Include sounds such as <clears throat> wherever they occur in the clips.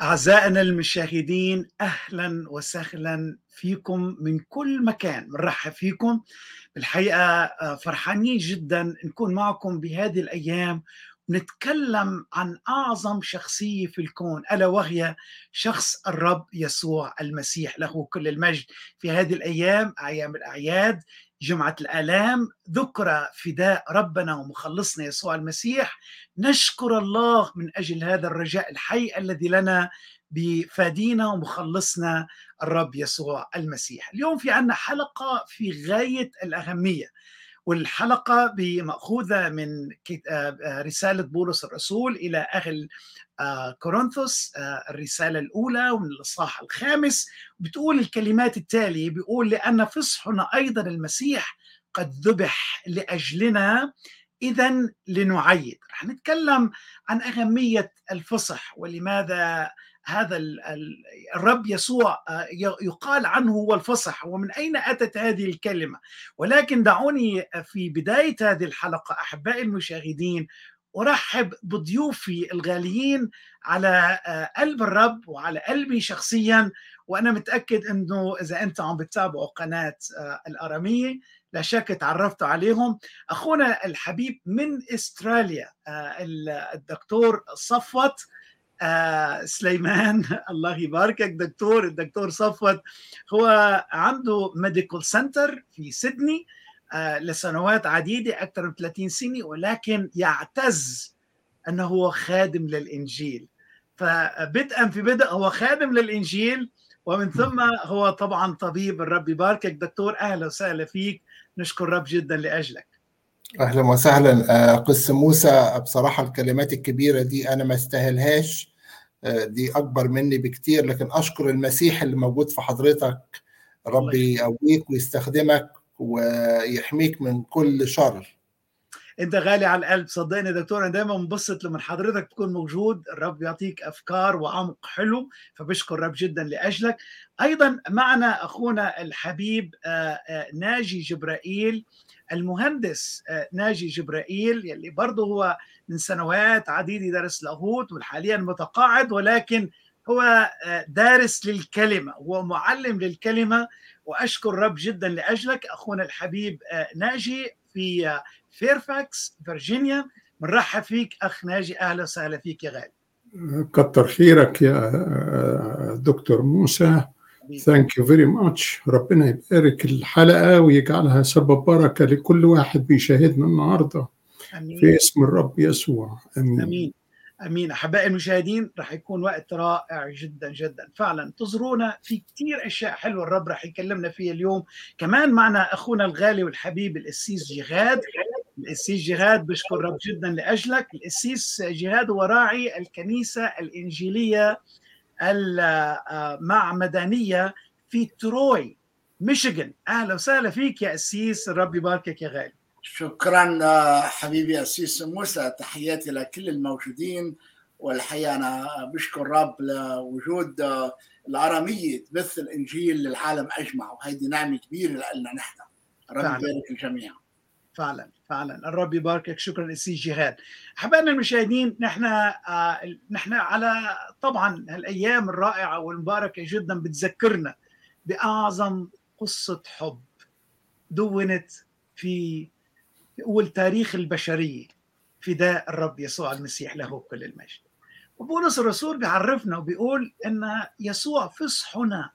أعزائنا المشاهدين أهلا وسهلا فيكم من كل مكان. بنرحب فيكم. بالحقيقة فرحانين جدا نكون معكم بهذه الأيام نتكلم عن أعظم شخصية في الكون ألا وهي شخص الرب يسوع المسيح. له كل المجد في هذه الأيام أيام الأعياد. جمعة الآلام. ذكرى فداء ربنا ومخلصنا يسوع المسيح. نشكر الله من أجل هذا الرجاء الحي الذي لنا بفادينا ومخلصنا الرب يسوع المسيح. اليوم في عنا حلقة في غاية الأهمية. والحلقة مأخوذة من رسالة بولس الرسول إلى أهل كورنثوس الرسالة الأولى ومن الإصحاح الخامس. بتقول الكلمات التالية بيقول لأن فصحنا أيضا المسيح قد ذبح لأجلنا إذا لنعيد. رح نتكلم عن أهمية الفصح ولماذا هذا الرب يسوع يقال عنه هو الفصح ومن أين أتت هذه الكلمة؟ ولكن دعوني في بداية هذه الحلقة أحبائي المشاهدين أرحب بضيوفي الغاليين على قلب الرب وعلى قلبي شخصيا وأنا متأكد أنه إذا أنتم عم بتتابعوا قناة الأرامية لا شك تعرفتوا عليهم. أخونا الحبيب من إستراليا الدكتور صفوت آه سليمان <laughs> الله يباركك. دكتور الدكتور صفوت هو عنده medical center في سيدني آه لسنوات عديدة أكثر من 30 سنة ولكن يعتز أنه هو خادم للإنجيل. فبدءا في بدء هو خادم للإنجيل ومن ثم هو طبعا طبيب الرب يباركك. دكتور أهلا وسهلا فيك. نشكر الرب جدا لأجلك. أهلا وسهلا. قس موسى بصراحة الكلمات الكبيرة دي أنا ما استاهلهاش. دي أكبر مني بكتير لكن أشكر المسيح اللي موجود في حضرتك. ربي يقويك ويستخدمك ويحميك من كل شر. أنت غالي على القلب صدقني دكتور أنا دايما منبسط لما حضرتك تكون موجود. الرب يعطيك أفكار وعمق حلو فبشكر الرب جدا لأجلك. أيضا معنا أخونا الحبيب ناجي جبرائيل. المهندس ناجي جبرائيل يلي برضه هو من سنوات عديدة درس لاهوت وحاليا متقاعد ولكن هو دارس للكلمة هو معلم للكلمة. وأشكر الرب جدا لأجلك أخونا الحبيب ناجي في فيرفاكس فيرجينيا. بنرحب فيك أخ ناجي أهلا وسهلا فيك يا غالي. كتر خيرك يا دكتور موسى. thank you very much ربنا يبارك الحلقة ويجعلها سبب بركة لكل واحد بيشاهدنا النهارده. أمين. في اسم الرب يسوع. أمين. أمين. أمين. أحبائي المشاهدين راح يكون وقت رائع جدا جدا. فعلا انتظرونا في كثير أشياء حلوة الرب راح يكلمنا فيها اليوم. كمان معنا أخونا الغالي والحبيب القسيس جهاد. القسيس جهاد بشكر الرب جدا لأجلك. القسيس جهاد هو راعي الكنيسة الإنجيلية المعمدانية في تروي ميشيغان. أهلا وسهلا فيك يا أسيس الرب يباركك يا غالي. شكرا حبيبي أسيس موسى. تحياتي لكل الموجودين والحقيقة أنا بشكر الرب لوجود الأرامية تبث الإنجيل للعالم أجمع. وهيدي نعمة كبيرة لنا نحن. الرب يبارك الجميع. فعلا فعلا. الرب يباركك. شكرا اسيس جهاد أحبائنا المشاهدين نحن آه نحن على طبعا هالأيام الرائعة والمباركة جدا بتذكرنا بأعظم قصة حب دونت في أول تاريخ البشرية فداء الرب يسوع المسيح له كل المجد. وبولس الرسول بيعرفنا وبيقول إن يسوع فصحنا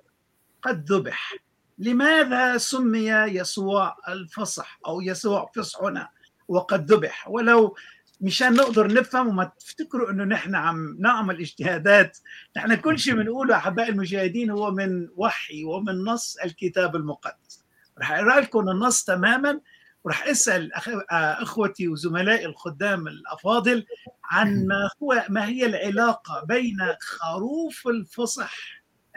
قد ذبح. لماذا سمي يسوع الفصح أو يسوع فصحنا وقد ذبح؟ ولو مشان نقدر نفهم وما تفتكروا إنه نحن عم نعمل اجتهادات نحن كل شيء بنقوله أحبائي المشاهدين هو من وحي ومن نص الكتاب المقدس. رح أقرأ لكم النص تماما. ورح أسأل أخوتي وزملائي الخدام الأفاضل عن ما هو ما هي العلاقة بين خروف الفصح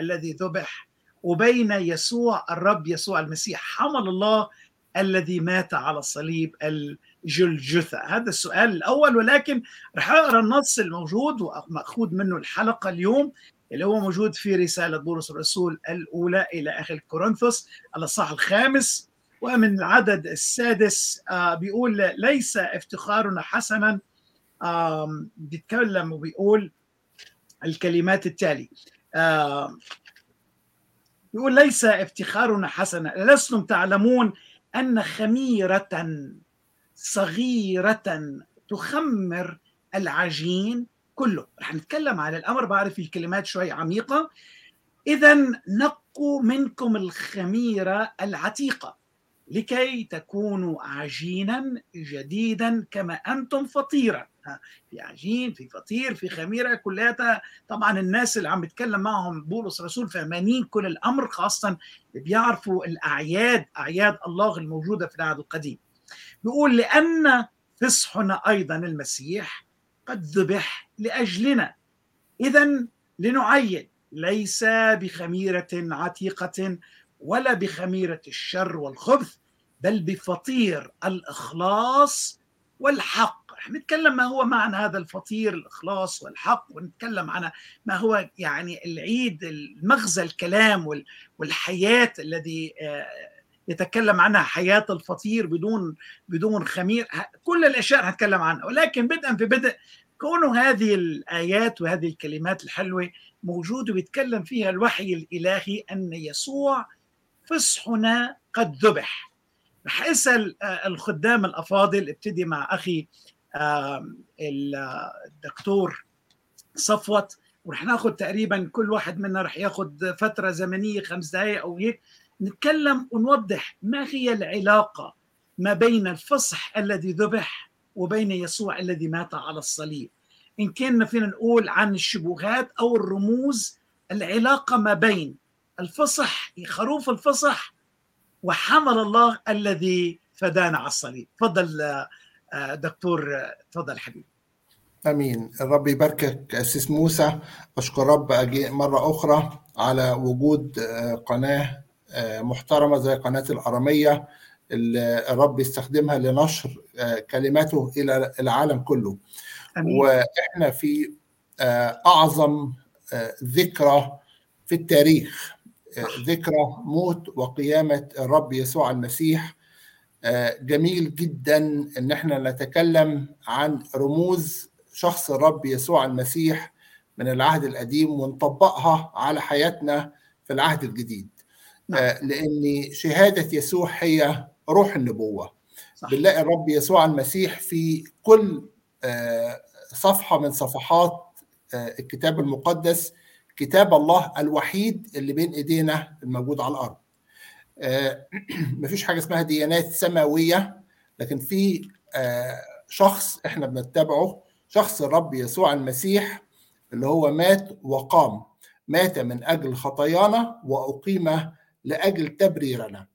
الذي ذبح وبين يسوع الرب يسوع المسيح. حمل الله الذي مات على الصليب الجلجثة. هذا السؤال الأول ولكن رح أقرأ النص الموجود ومأخوذ منه الحلقة اليوم اللي هو موجود في رسالة بولس الرسول الأولى إلى أهل كورنثوس الأصحاح الخامس. ومن العدد السادس بيقول ليس افتخارنا حسنا بيتكلم وبيقول الكلمات التالي آه يقول ليس افتخارنا حسنا لستم تعلمون أن خميرة صغيرة تخمر العجين كله. رح نتكلم على الأمر بعرف الكلمات شوي عميقة. إذا نقوا منكم الخميرة العتيقة لكي تكونوا عجينا جديدا كما أنتم فطيرا. في عجين في فطير في خميرة كلها طبعا الناس اللي عم بتكلم معهم بولس رسول فهمانين كل الأمر خاصة اللي بيعرفوا الأعياد أعياد الله الموجودة في العهد القديم. بيقول لأن فصحنا أيضا المسيح قد ذبح لأجلنا. إذا لنعين ليس بخميرة عتيقة ولا بخميرة الشر والخبث بل بفطير الإخلاص والحق. نتكلم ما هو معنى هذا الفطير الإخلاص والحق ونتكلم عن ما هو يعني العيد المغزى الكلام والحياة الذي يتكلم عنها حياة الفطير بدون بدون خمير كل الأشياء هنتكلم عنها. ولكن بدءا في بدء كونه هذه الآيات وهذه الكلمات الحلوة موجودة ويتكلم فيها الوحي الإلهي أن يسوع فصحنا قد ذبح. رح أسأل الخدام الأفاضل ابتدي مع أخي الدكتور صفوت ورح ناخذ تقريبا كل واحد منا رح ياخذ فترة زمنية خمس دقائق أو هيك نتكلم ونوضح ما هي العلاقة ما بين الفصح الذي ذبح وبين يسوع الذي مات على الصليب. إن كنا فينا نقول عن الشبهات أو الرموز العلاقة ما بين الفصح خروف الفصح وحمل الله الذي فدانا على الصليب. تفضل دكتور تفضل حبيبي. آمين. الرب يباركك اسيس موسى. أشكر رب أجي مرة أخرى على وجود قناة محترمة زي قناة الأرامية اللي الرب يستخدمها لنشر كلماته إلى العالم كله. أمين. وإحنا في أعظم ذكرى في التاريخ ذكرى موت وقيامة الرب يسوع المسيح جميل جدا إن إحنا نتكلم عن رموز شخص الرب يسوع المسيح من العهد القديم ونطبقها على حياتنا في العهد الجديد. لأن شهادة يسوع هي روح النبوة. صح. بنلاقي الرب يسوع المسيح في كل صفحة من صفحات الكتاب المقدس كتاب الله الوحيد اللي بين إيدينا الموجود على الأرض. <clears throat> مفيش حاجة اسمها ديانات سماوية لكن في شخص إحنا بنتبعه شخص الرب يسوع المسيح اللي هو مات وقام مات من أجل خطايانا وأقيم لأجل تبريرنا.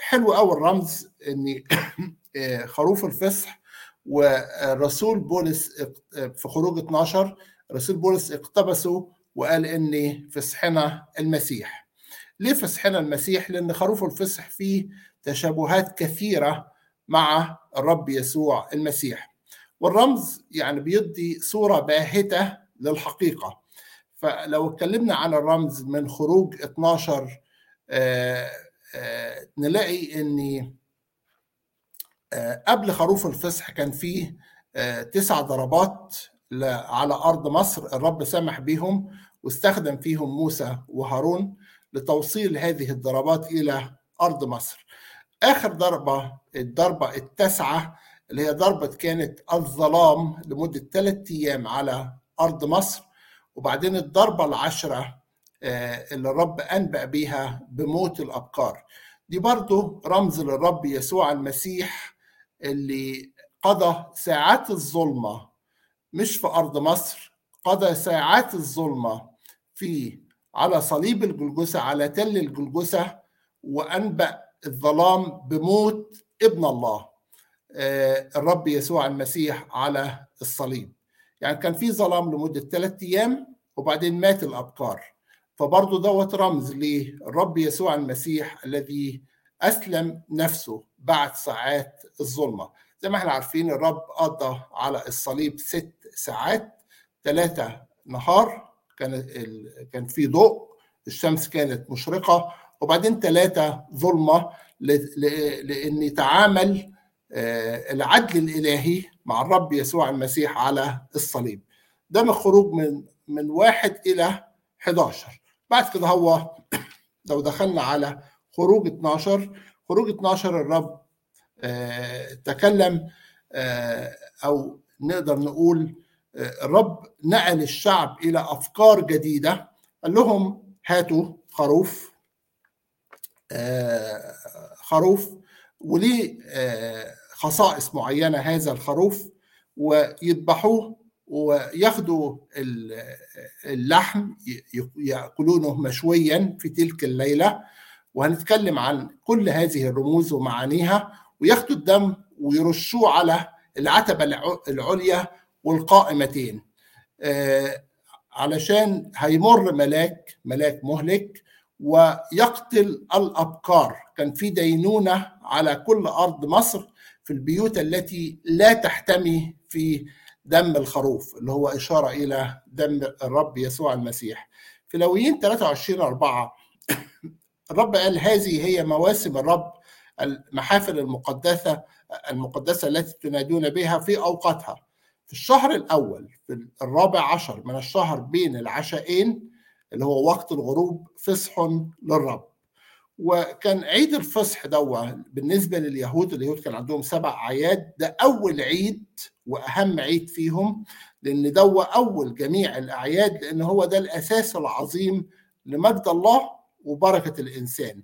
حلو قوي الرمز إن <clears throat> خروف الفصح والرسول بولس في خروج 12 رسول بولس اقتبسوا وقال ان فصحنا المسيح. ليه فصحنا المسيح لأن خروف الفصح فيه تشابهات كثيرة مع الرب يسوع المسيح. والرمز يعني بيدي صورة باهتة للحقيقة. فلو اتكلمنا عن الرمز من خروج 12 آآ آآ نلاقي إن قبل خروف الفصح كان فيه تسع ضربات على أرض مصر الرب سمح بهم واستخدم فيهم موسى وهارون. لتوصيل هذه الضربات إلى أرض مصر. آخر ضربة الضربة التاسعة اللي هي ضربة كانت الظلام لمدة ثلاثة أيام على أرض مصر. وبعدين الضربة العشرة اللي الرب أنبأ بيها بموت الابكار دي برضو رمز للرب يسوع المسيح اللي قضى ساعات الظلمة مش في أرض مصر قضى ساعات الظلمة في على صليب الجلجسة على تل الجلجسة وأنبأ الظلام بموت ابن الله الرب يسوع المسيح على الصليب. يعني كان في ظلام لمدة ثلاثة أيام وبعدين مات الأبكار فبرضه دوت رمز للرب يسوع المسيح الذي أسلم نفسه بعد ساعات الظلمة. زي ما إحنا عارفين الرب قضى على الصليب ست ساعات ثلاثة نهار كان. كان في ضوء الشمس كانت مشرقة وبعدين ثلاثة ظلمة. لأن يتعامل العدل الإلهي مع الرب يسوع المسيح على الصليب ده من خروج من من واحد إلى 11 بعد كده هو <clears throat> لو دخلنا على خروج 12 خروج 12 الرب آه تكلم آه أو نقدر نقول آه الرب نقل الشعب إلى أفكار جديدة قال لهم هاتوا خروف آه خروف وليه آه خصائص معينة هذا الخروف ويذبحوه وياخدوا اللحم يأكلونه مشويا في تلك الليلة وهنتكلم عن كل هذه الرموز ومعانيها وياخدوا الدم ويرشوه على العتبة العليا والقائمتين. علشان هيمر ملاك ملاك مهلك ويقتل الابكار كان في دينونة على كل أرض مصر في البيوت التي لا تحتمي في دم الخروف اللي هو إشارة إلى دم الرب يسوع المسيح. في لويين 23 4 الرب قال هذه هي مواسم الرب المحافل المقدسة المقدسة التي تنادون بها في أوقاتها. في الشهر الأول في الرابع عشر من الشهر بين العشاءين اللي هو وقت الغروب فصح للرب. وكان عيد الفصح دوا بالنسبة لليهود اليهود كان عندهم سبع أعياد. ده أول عيد وأهم عيد فيهم لأن دوا أول جميع الأعياد لأن هو ده الأساس العظيم لمجد الله وبركة الإنسان.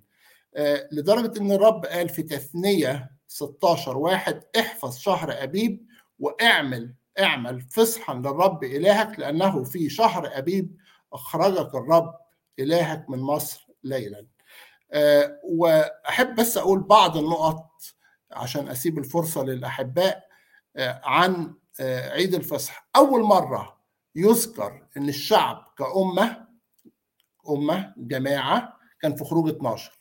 آه لدرجة أن الرب قال في تثنية 16 واحد احفظ شهر أبيب وأعمل اعمل فصحا للرب إلهك لأنه في شهر أبيب أخرجك الرب إلهك من مصر ليلاً. أه وأحب بس أقول بعض النقط عشان أسيب الفرصة للأحباء أه عن أه عيد الفصح. أول مرة يذكر إن الشعب كأمة أمة جماعة كان في خروج 12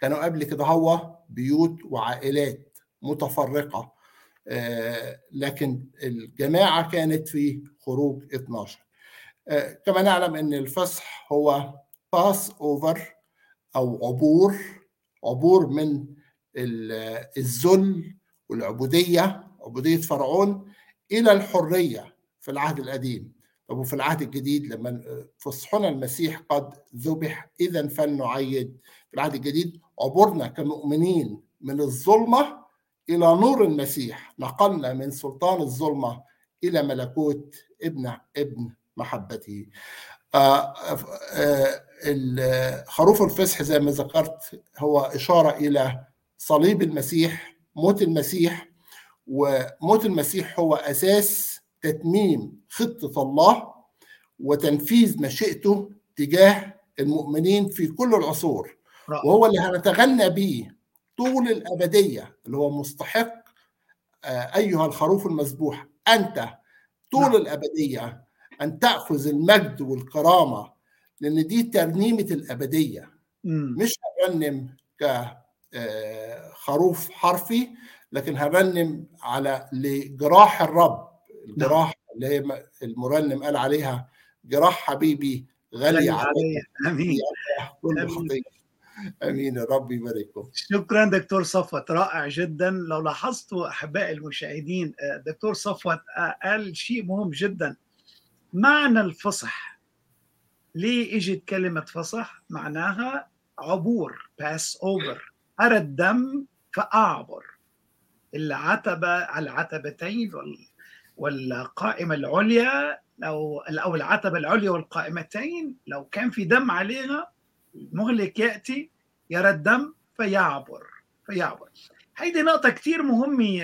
كانوا قبل كده هو بيوت وعائلات متفرقة. لكن الجماعة كانت في خروج 12 كما نعلم إن الفصح هو Passover أو عبور عبور من الذل والعبودية عبودية فرعون إلى الحرية في العهد القديم. طب وفي العهد الجديد لما فصحنا المسيح قد ذبح اذا فلنعيد. في العهد الجديد عبورنا كمؤمنين من الظلمة إلى نور المسيح نقلنا من سلطان الظلمة إلى ملكوت ابن ابن محبته. آه آه خروف الفصح زي ما ذكرت هو إشارة إلى صليب المسيح موت المسيح وموت المسيح هو أساس تتميم خطة الله وتنفيذ مشيئته تجاه المؤمنين في كل العصور. وهو اللي هنتغنى به طول الأبدية اللي هو مستحق آه أيها الخروف المذبوح أنت طول الأبدية أن تأخذ المجد والكرامة لأن دي ترنيمة الأبدية. مش هرنم كخروف حرفي لكن هرنم على لجراح الرب. الجراح اللي هي المرنم قال عليها جراح حبيبي غالية علي آمين. كل خطية. آمين الرب يبارككم. شكرا دكتور صفوت رائع جدا. لو لاحظتوا أحبائي المشاهدين دكتور صفوت قال شيء مهم جدا. معنى الفصح. ليه إجت كلمة فصح؟ معناها عبور Passover أرى الدم فأعبر. العتبة العتبتين والقائمة العليا لو أو العتبة العليا والقائمتين لو كان في دم عليها المهلك يأتي يرى الدم فيعبر فيعبر. هيدي نقطة كتير مهمة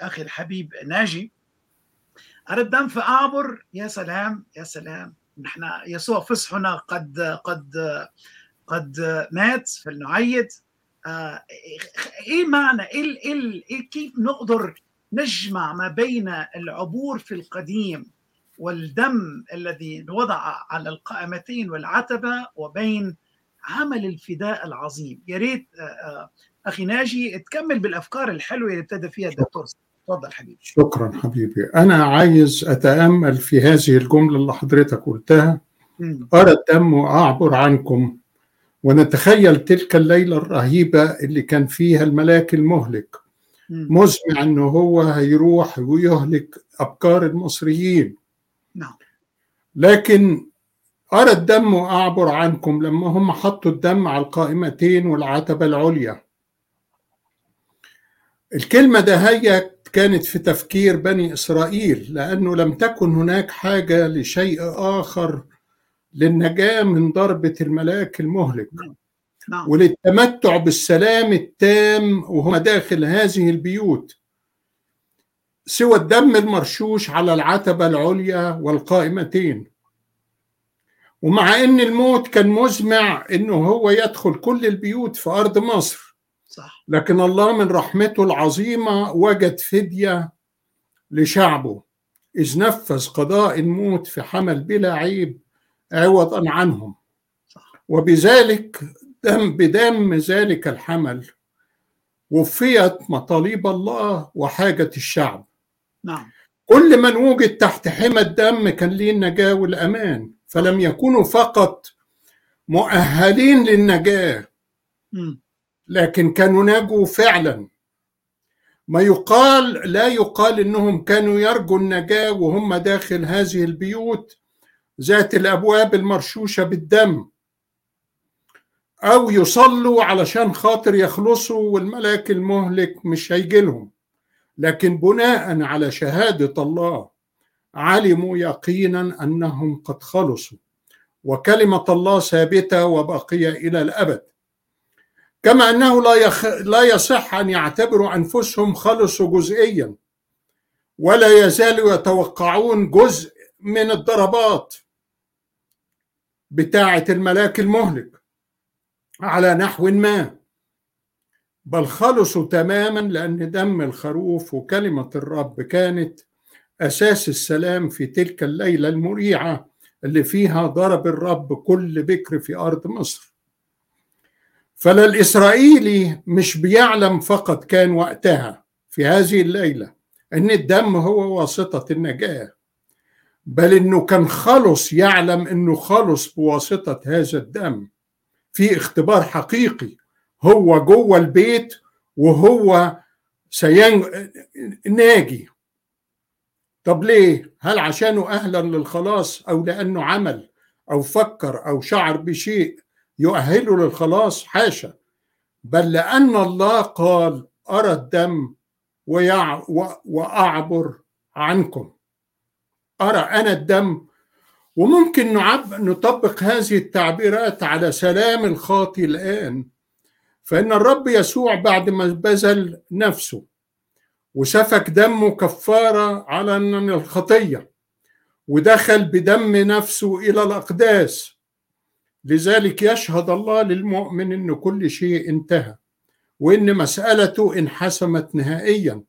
أخي الحبيب ناجي. أرى الدم فأعبر يا سلام يا سلام. نحن يسوع فصحنا قد قد قد مات فلنعيد. آه إيه معنى إيه, إيه, إيه كيف نقدر نجمع ما بين العبور في القديم والدم الذي وضع على القائمتين والعتبة وبين عمل الفداء العظيم. يا ريت آه أخي ناجي تكمل بالأفكار الحلوة اللي ابتدى فيها الدكتور. تفضل حبيبي. شكرا حبيبي. أنا عايز أتأمل في هذه الجملة اللي حضرتك قلتها. أرى الدم واعبر عنكم ونتخيل تلك الليلة الرهيبة اللي كان فيها الملاك المهلك. مزمع إنه هو هيروح ويهلك أبكار المصريين. نعم. لكن أرى الدم وأعبر عنكم لما هم حطوا الدم على القائمتين والعتبة العليا. الكلمة ده هي كانت في تفكير بني إسرائيل لأنه لم تكن هناك حاجة لشيء آخر للنجاة من ضربة الملاك المهلك. نعم. وللتمتع بالسلام التام وهم داخل هذه البيوت. سوى الدم المرشوش على العتبة العليا والقائمتين. ومع إن الموت كان مزمع إنه هو يدخل كل البيوت في أرض مصر. صح. لكن الله من رحمته العظيمة وجد فدية لشعبه. إذ نفذ قضاء الموت في حمل بلا عيب عوضا عنهم. صح. وبذلك دم بدم ذلك الحمل وفيت مطالب الله وحاجة الشعب. نعم. كل من وجد تحت حمى الدم كان ليه النجاة والأمان فلم يكونوا فقط مؤهلين للنجاة. لكن كانوا نجوا فعلا. ما يقال لا يقال إنهم كانوا يرجوا النجاة وهم داخل هذه البيوت ذات الأبواب المرشوشة بالدم. أو يصلوا علشان خاطر يخلصوا والملاك المهلك مش هيجي لهم. لكن بناء على شهادة الله علموا يقينا أنهم قد خلصوا وكلمة الله ثابتة وباقية إلى الأبد. كما أنه لا, يخ... لا يصح أن يعتبروا أنفسهم خلصوا جزئيا ولا يزالوا يتوقعون جزء من الضربات بتاعة الملاك المهلك على نحو ما. بل خلصوا تماما لأن دم الخروف وكلمة الرب كانت أساس السلام في تلك الليلة المريعة اللي فيها ضرب الرب كل بكر في أرض مصر. فلا الإسرائيلي مش بيعلم فقط كان وقتها في هذه الليلة أن الدم هو واسطة النجاة بل أنه كان خلص يعلم أنه خلص بواسطة هذا الدم في اختبار حقيقي هو جوه البيت وهو سين ناجي. طب ليه؟ هل عشانه أهلا للخلاص أو لأنه عمل أو فكر أو شعر بشيء يؤهله للخلاص؟ حاشا. بل لأن الله قال أرى الدم ويع و... وأعبر عنكم. أرى أنا الدم؟ وممكن نعب... نطبق هذه التعبيرات على سلام الخاطي الآن. فإن الرب يسوع بعد ما بذل نفسه وسفك دمه كفارة على الخطية ودخل بدم نفسه إلى الأقداس لذلك يشهد الله للمؤمن أن كل شيء انتهى وأن مسألته انحسمت نهائيا.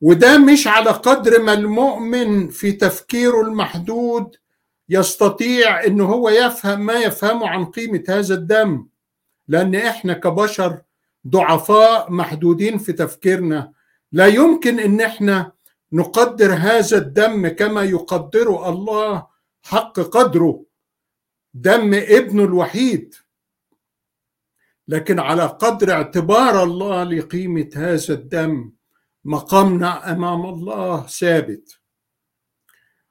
وده مش على قدر ما المؤمن في تفكيره المحدود يستطيع أنه هو يفهم ما يفهمه عن قيمة هذا الدم. لأن إحنا كبشر ضعفاء محدودين في تفكيرنا. لا يمكن إن إحنا نقدر هذا الدم كما يقدره الله حق قدره. دم ابنه الوحيد. لكن على قدر اعتبار الله لقيمة هذا الدم مقامنا أمام الله ثابت.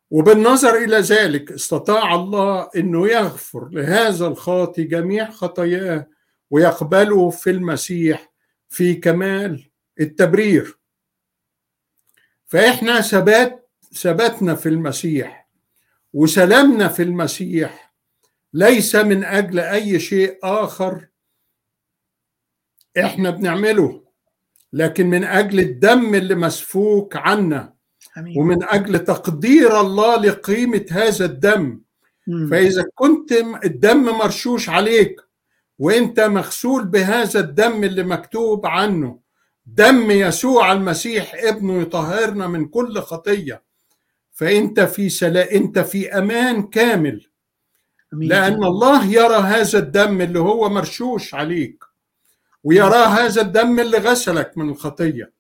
وبالنظر إلى ذلك استطاع الله إنه يغفر لهذا الخاطي جميع خطاياه ويقبله في المسيح في كمال التبرير. فإحنا ثبات ثباتنا في المسيح وسلامنا في المسيح ليس من أجل أي شيء آخر إحنا بنعمله لكن من أجل الدم اللي مسفوك عنا آمين. ومن أجل تقدير الله لقيمة هذا الدم. مم. فإذا كنت الدم مرشوش عليك وانت مغسول بهذا الدم اللي مكتوب عنه. دم يسوع المسيح ابنه يطهرنا من كل خطية. فانت في سلا انت في أمان كامل. لأن الله يرى هذا الدم اللي هو مرشوش عليك. ويرى هذا الدم اللي غسلك من الخطية.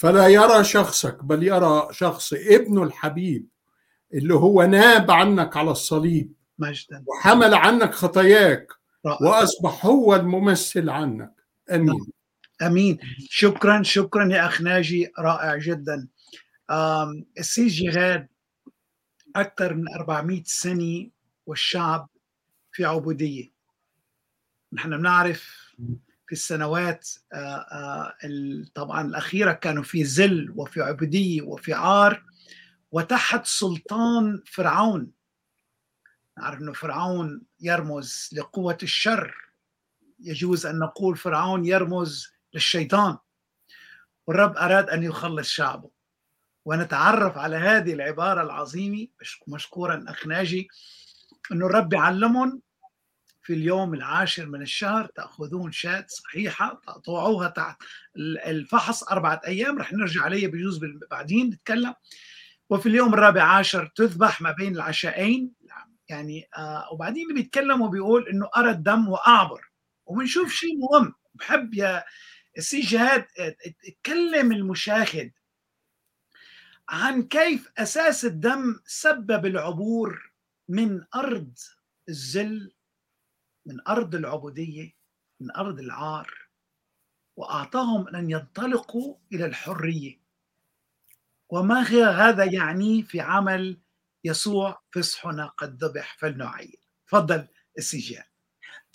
فلا يرى شخصك بل يرى شخص ابنه الحبيب اللي هو ناب عنك على الصليب. مجدا. وحمل عنك خطاياك. رائع. وأصبح هو الممثل عنك. أمين. أمين. شكرا شكرا يا أخ ناجي. رائع جدا. السي جيراد أكثر من 400 سنة والشعب في عبودية. نحن بنعرف في السنوات طبعا الأخيرة كانوا في ذل وفي عبودية وفي عار وتحت سلطان فرعون. نعرف أنه فرعون يرمز لقوة الشر. يجوز أن نقول فرعون يرمز للشيطان. والرب أراد أن يخلص شعبه. ونتعرف على هذه العبارة العظيمة مشكورا أخ ناجي أنه الرب يعلمهم في اليوم العاشر من الشهر تأخذون شاة صحيحة تقطعوها تحت الفحص أربعة أيام. رح نرجع عليه بجوز بعدين نتكلم. وفي اليوم الرابع عشر تذبح ما بين العشاءين يعني آه وبعدين بيتكلم وبيقول إنه أرى الدم وأعبر وبنشوف شيء مهم. بحب يا السي جهاد تكلم المشاهد عن كيف أساس الدم سبب العبور من أرض الذل من أرض العبودية من أرض العار وأعطاهم أن ينطلقوا إلى الحرية. وما هذا يعني في عمل يسوع فصحنا قد ذبح فلنعين تفضل السجان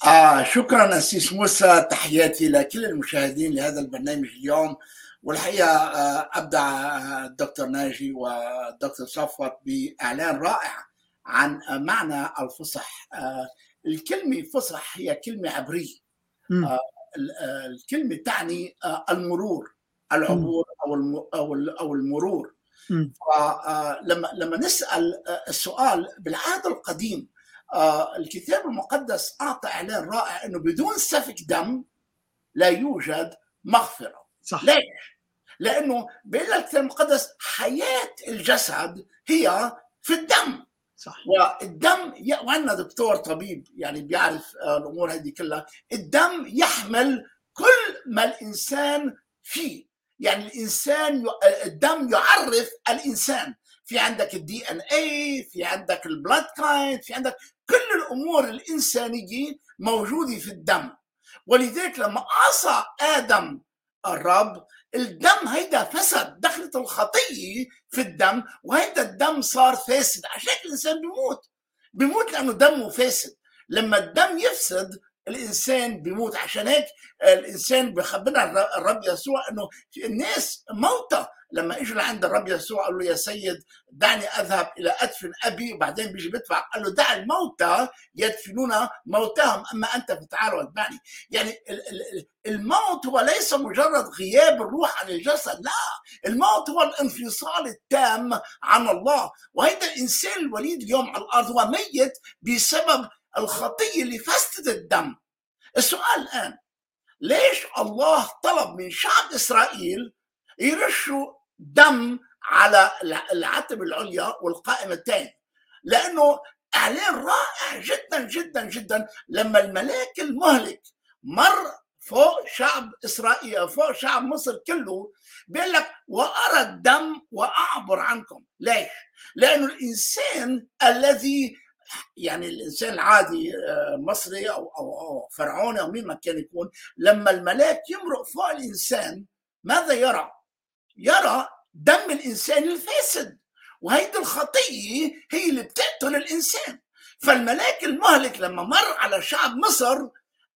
آه شكرا أسيس موسى تحياتي لكل المشاهدين لهذا البرنامج اليوم. والحقيقة آه أبدع الدكتور ناجي والدكتور صفوت بإعلان رائع عن معنى الفصح. آه الكلمة فصح هي كلمة عبرية. آه الكلمة تعني آه المرور العبور أو أو المرور. فلما لما نسأل السؤال بالعهد القديم الكتاب المقدس أعطى إعلان رائع إنه بدون سفك دم لا يوجد مغفرة. صح. ليش؟ لأنه بيقول الكتاب المقدس حياة الجسد هي في الدم. صح. والدم ي... وعندنا دكتور طبيب يعني بيعرف الأمور هذه كلها. الدم يحمل كل ما الإنسان فيه. يعني الإنسان الدم يعرف الإنسان. في عندك ال DNA في عندك ال blood kind في عندك كل الأمور الانسانيه موجودة في الدم. ولذلك لما عصى آدم الرب الدم هيدا فسد دخلت الخطية في الدم وهيدا الدم صار فاسد. عشان الإنسان بيموت. بيموت لأنه دمه فاسد. لما الدم يفسد الإنسان بيموت عشان هيك الإنسان بخبرنا الرب يسوع إنه الناس موتى لما اجوا لعند الرب يسوع قال له يا سيد دعني أذهب إلى أدفن أبي وبعدين بيجي بيدفع قال له دع الموتى يدفنون موتاهم أما أنت فتعال واتبعني. يعني الموت هو ليس مجرد غياب الروح عن الجسد لا. الموت هو الانفصال التام عن الله. وهذا الإنسان الوليد اليوم على الأرض هو ميت بسبب الخطيه اللي فسدت الدم. السؤال الآن ليش الله طلب من شعب إسرائيل يرشوا دم على العتب العليا والقائمة الثانية لأنه إعلان رائع جدا جدا جدا لما الملاك المهلك مر فوق شعب إسرائيل فوق شعب مصر كله بيقول لك وأرى الدم وأعبر عنكم. ليش؟ لأنه الإنسان الذي يعني الإنسان العادي مصري أو أو, فرعوني أو مين ما كان يكون لما الملاك يمرق فوق الإنسان ماذا يرى؟ يرى دم الإنسان الفاسد وهيدي الخطيه هي اللي بتقتل الإنسان. فالملاك المهلك لما مر على شعب مصر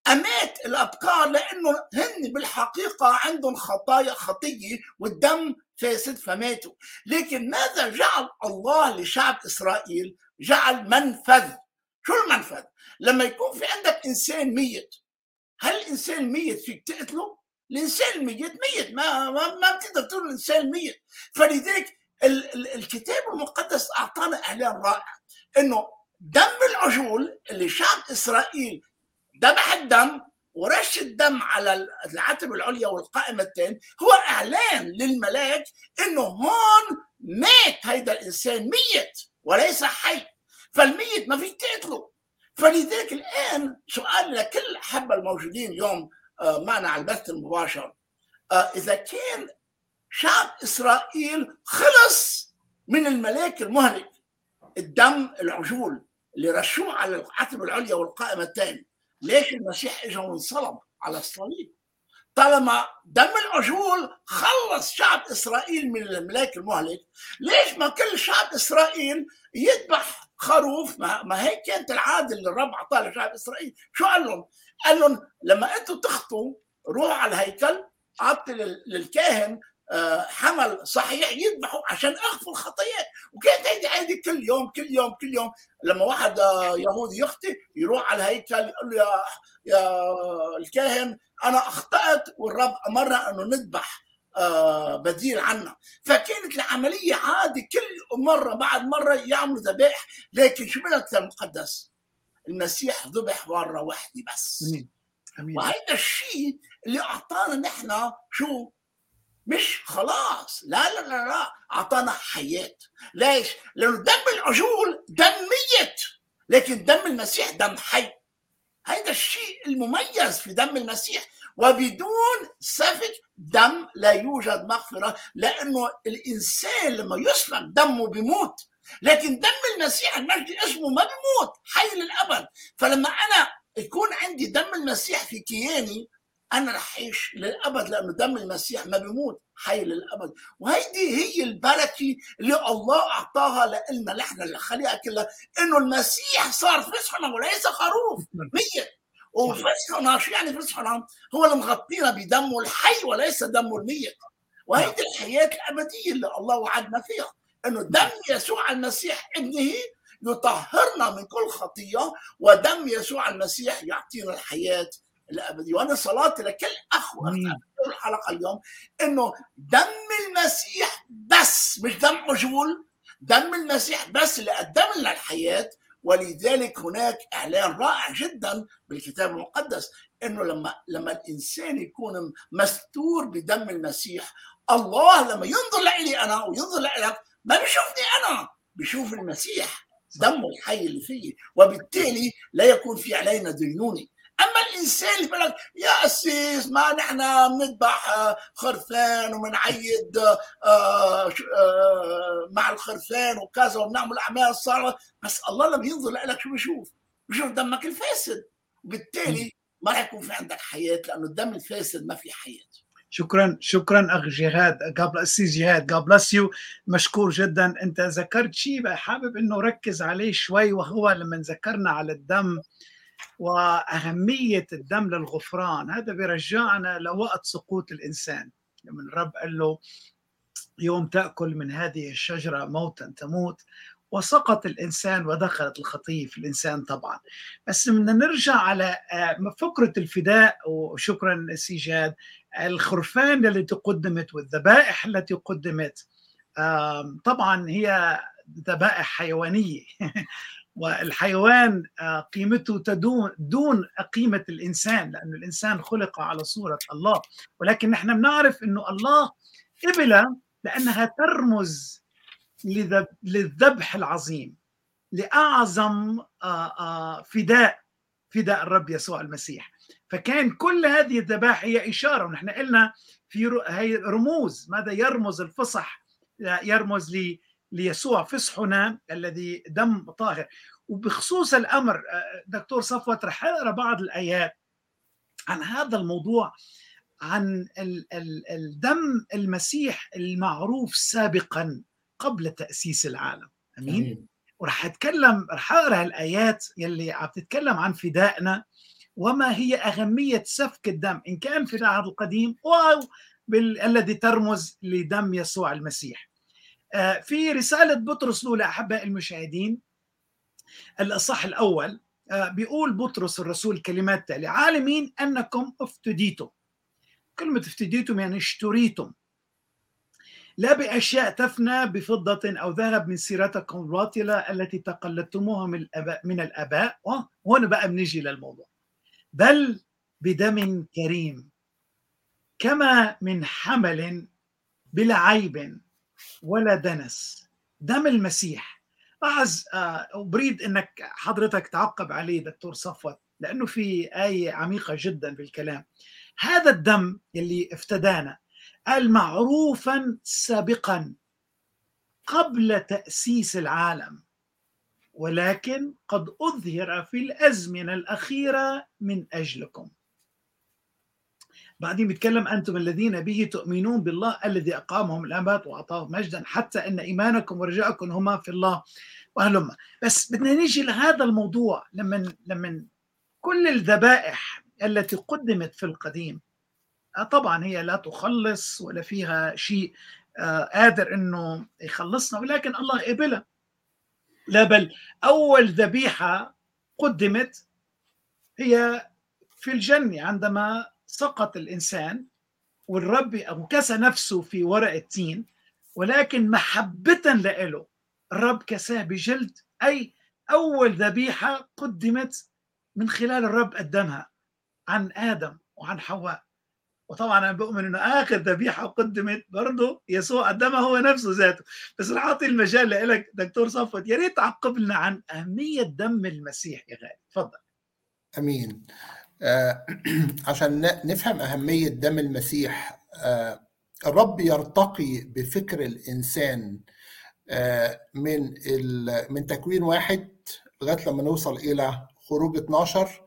أمات الأبقار لأنه هن بالحقيقة عندهم خطايا خطيه والدم فاسد فماتوا. لكن ماذا جعل الله لشعب إسرائيل؟ جعل منفذ. شو المنفذ؟ لما يكون في عندك إنسان ميت هل الإنسان الميت فيك تقتله الإنسان الميت ميت ما ما, ما بتقدر تقول الإنسان ميت. فلذلك ال ال الكتاب المقدس أعطانا أعلان رائع إنه دم العجول اللي شعب إسرائيل ذبح الدم ورش الدم على العتب العليا والقائمتين هو إعلان للملاك إنه هون مات هيدا الإنسان ميت وليس حي. فالميت ما فيك تقتله. فلذلك الآن سؤال لكل حبة الموجودين اليوم معنا على البث المباشر إذا كان شعب إسرائيل خلص من الملاك المهلك الدم العجول اللي رشوه على العتب العليا والقائمة الثاني ليش المسيح اجى وانصلب على الصليب؟ طالما دم العجول خلص شعب إسرائيل من الملاك المهلك ليش ما كل شعب إسرائيل يذبح خروف ما, ما هيك كانت العادة اللي الرب اعطاها لشعب إسرائيل. شو قال لهم؟ قال لهم لما أنتم تخطوا روحوا على الهيكل أعطي للكاهن آه، حمل صحيح يذبحوا عشان أخفوا الخطايات وكانت هيدي عادي كل يوم كل يوم كل يوم؟ لما واحد آه، يهودي يخطي يروح على الهيكل يقول له يا يا الكاهن أنا أخطأت والرب أمرنا أنه نذبح بديل عنا فكانت العملية عادي كل مرة بعد مرة يعملوا ذبائح لكن شو بالكتاب المقدس المسيح ذبح مرة واحدة بس. أمين. أمين. وهذا الشيء اللي أعطانا نحن شو؟ مش خلاص. لا لا لا لا أعطانا حياة. ليش؟ لأنه دم العجول دم ميت لكن دم المسيح دم حي. هذا الشيء المميز في دم المسيح وبدون سفك دم لا يوجد مغفرة لأنه الإنسان لما يسفك دمه بيموت. لكن دم المسيح المجد اسمه ما بيموت حي للأبد. فلما أنا يكون عندي دم المسيح في كياني أنا رح أعيش للأبد لأنه دم المسيح ما بيموت حي للأبد. وهيدي هي البركة اللي الله أعطاها لنا نحن الخليقه كلها إنه المسيح صار فسحنا وليس خروف. ميت وفسحنا شو يعني فسحنا هو اللي مغطينا بدمه الحي وليس دمه الميت. وهيدي الحياة الأبدية اللي الله وعدنا فيها إنه دم يسوع المسيح ابنه يطهرنا من كل خطية ودم يسوع المسيح يعطينا الحياة الابدي وأنا صلاتي لكل أخ الحلقة اليوم إنه دم المسيح بس مش دم مجهول دم المسيح بس اللي قدم لنا الحياة ولذلك هناك إعلان رائع جدا بالكتاب المقدس إنه لما لما الإنسان يكون مستور بدم المسيح الله لما ينظر لي أنا وينظر لك ما بيشوفني أنا بيشوف المسيح دمه الحي اللي فيه وبالتالي لا يكون في علينا دينوني أما الإنسان اللي بيقول لك يا أسيس ما نحن بنذبح آه، خرفان وبنعيد آه، آه، مع الخرفان وكذا وبنعمل أعمال صالحة. بس الله لما ينظر لك شو بيشوف؟ بيشوف دمك الفاسد. وبالتالي ما رح يكون في عندك حياة لأنه الدم الفاسد ما في حياة. شكرا شكرا اخ جهاد. قبل اسيس جهاد قبل يو مشكور جدا. أنت ذكرت شيء حابب إنه ركز عليه شوي وهو لما ذكرنا على الدم. وأهمية الدم للغفران هذا بيرجعنا لوقت سقوط الإنسان. لما الرب قال له يوم تأكل من هذه الشجرة موتا تموت. وسقط الإنسان ودخلت الخطيه في الإنسان طبعا. بس بدنا نرجع على آه، فكرة الفداء وشكرا سيجاد الخرفان التي قدمت والذبائح التي قدمت طبعا هي ذبائح حيوانية. <laughs> والحيوان آه، قيمته تدون دون قيمة الإنسان لأن الإنسان خلق على صورة الله. ولكن نحن بنعرف أنه الله قبل لأنها ترمز للذبح العظيم لأعظم آه، آه، فداء فداء الرب يسوع المسيح. فكان كل هذه الذبائح هي إشارة ونحن قلنا في هي رموز. ماذا؟ يرمز الفصح يرمز لي ليسوع فصحنا الذي دم طاهر. وبخصوص الأمر آه، دكتور صفوت رح أقرأ بعض الآيات عن هذا الموضوع عن الدم المسيح المعروف سابقا قبل تأسيس العالم. أمين؟ ورح أتكلم رح أقرأ الآيات يلي عم تتكلم عن فدائنا وما هي أهمية سفك الدم إن كان في العهد القديم أو الذي ترمز لدم يسوع المسيح. في رسالة بطرس الأولى أحباء المشاهدين. الأصح الأول آه، بيقول بطرس الرسول كلمات تالية عالمين أنكم افتديتم. كلمة افتديتم يعني اشتريتم. لا بأشياء تفنى بفضة أو ذهب من سيرتكم الباطلة التي تقلدتموها من الآباء من الآباء. وهنا بقى بنجي للموضوع. بل بدم كريم كما من حمل بلا عيب ولا دنس. دم المسيح. لاحظ أريد إنك حضرتك تعقب عليه دكتور صفوت لأنه في آية عميقة جدا في الكلام. هذا الدم اللي افتدانا المعروفا سابقا قبل تأسيس العالم ولكن قد أظهر في الأزمنة الأخيرة من أجلكم. بعدين بيتكلم أنتم الذين به تؤمنون بالله الذي أقامهم الأموات وأعطاهم مجدا حتى أن إيمانكم ورجاءكم هما في الله وأهلما بس بدنا نيجي لهذا الموضوع لما لما كل الذبائح التي قدمت في القديم طبعا هي لا تخلص ولا فيها شيء قادر إنه يخلصنا ولكن الله قبلها. لا بل أول ذبيحة قدمت هي في الجنة عندما سقط الإنسان والرب كسى نفسه في ورق التين ولكن محبة له الرب كساه بجلد أي أول ذبيحة قدمت من خلال الرب قدمها عن آدم وعن حواء. وطبعا أنا بؤمن إنه آخر ذبيحة قدمت برضه يسوع قدمها هو نفسه ذاته. بس رح أعطي المجال لك دكتور صفوت يا ريت تعقب لنا عن أهمية دم المسيح يا غالي. تفضل. آمين. آه <clears throat> عشان نفهم أهمية دم المسيح آه الرب يرتقي بفكر الإنسان آه من من تكوين واحد لغاية لما نوصل إلى خروج 12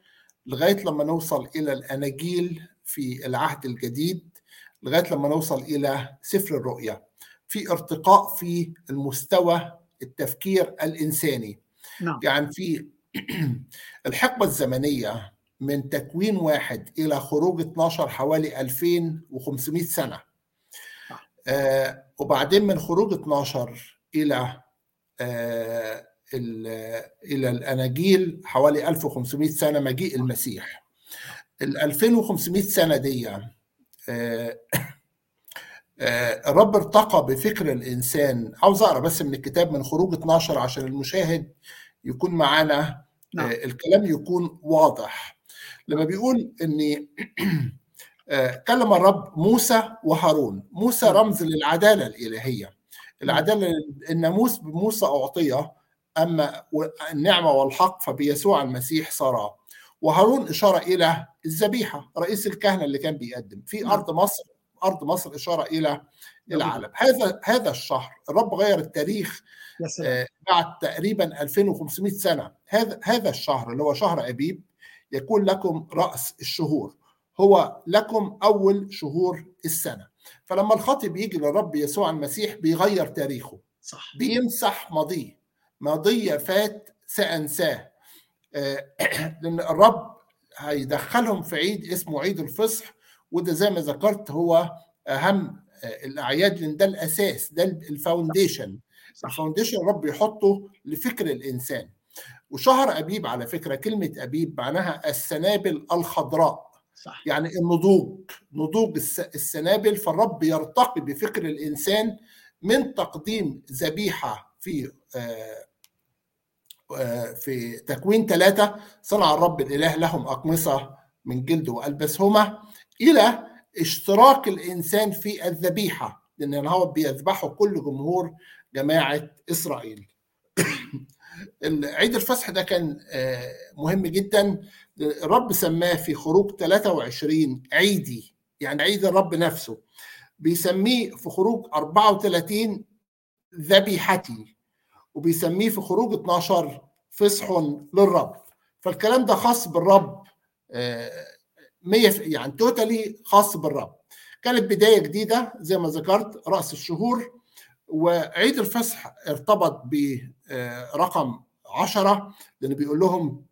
لغاية لما نوصل إلى الأناجيل في العهد الجديد لغاية لما نوصل إلى سفر الرؤيا في ارتقاء في المستوى التفكير الإنساني نعم. يعني في <clears throat> الحقبة الزمنية من تكوين واحد إلى خروج 12 حوالي 2500 سنة. آه وبعدين من خروج 12 إلى آه إلى الأناجيل حوالي 1500 سنة مجيء المسيح. ال 2500 سنة دي آه الرب ارتقى بفكر الإنسان. عاوز أقرأ بس من الكتاب من خروج 12 عشان المشاهد يكون معانا. نعم. الكلام يكون واضح. لما بيقول ان <clears throat> كلم الرب موسى وهارون. موسى رمز للعدالة الإلهية. العدالة الناموس بموسى أعطيه أما النعمة والحق فبيسوع المسيح صار وهارون إشارة إلى الذبيحة رئيس الكهنة اللي كان بيقدم. في أرض مصر أرض مصر إشارة إلى العالم. هذا هذا الشهر الرب غير التاريخ بعد تقريبا 2500 سنة. هذا هذا الشهر اللي هو شهر أبيب يكون لكم رأس الشهور. هو لكم أول شهور السنة. فلما الخاطب يجي للرب يسوع المسيح بيغير تاريخه. صح. بيمسح ماضيه. ماضيه فات سأنساه. <clears throat> لأن الرب هيدخلهم في عيد اسمه عيد الفصح وده زي ما ذكرت هو أهم الأعياد لأن ده الأساس ده ال foundation. ال foundation الرب يحطه لفكر الإنسان. وشهر أبيب على فكرة كلمة أبيب معناها السنابل الخضراء صح. يعني النضوج نضوج السنابل فالرب يرتقي بفكر الإنسان من تقديم ذبيحة في في تكوين ثلاثة صنع الرب الإله لهم أقمصة من جلد وألبسهما إلى اشتراك الإنسان في الذبيحة لأن هو بيذبحه كل جمهور جماعة إسرائيل عيد الفصح ده كان مهم جدا. الرب سماه في خروج 23 عيدي يعني عيد الرب نفسه. بيسميه في خروج 34 ذبيحتي وبيسميه في خروج 12 فصح للرب. فالكلام ده خاص بالرب 100 يعني توتالي خاص بالرب. كانت بداية جديدة زي ما ذكرت رأس الشهور. وعيد الفصح ارتبط برقم عشرة لأن بيقول لهم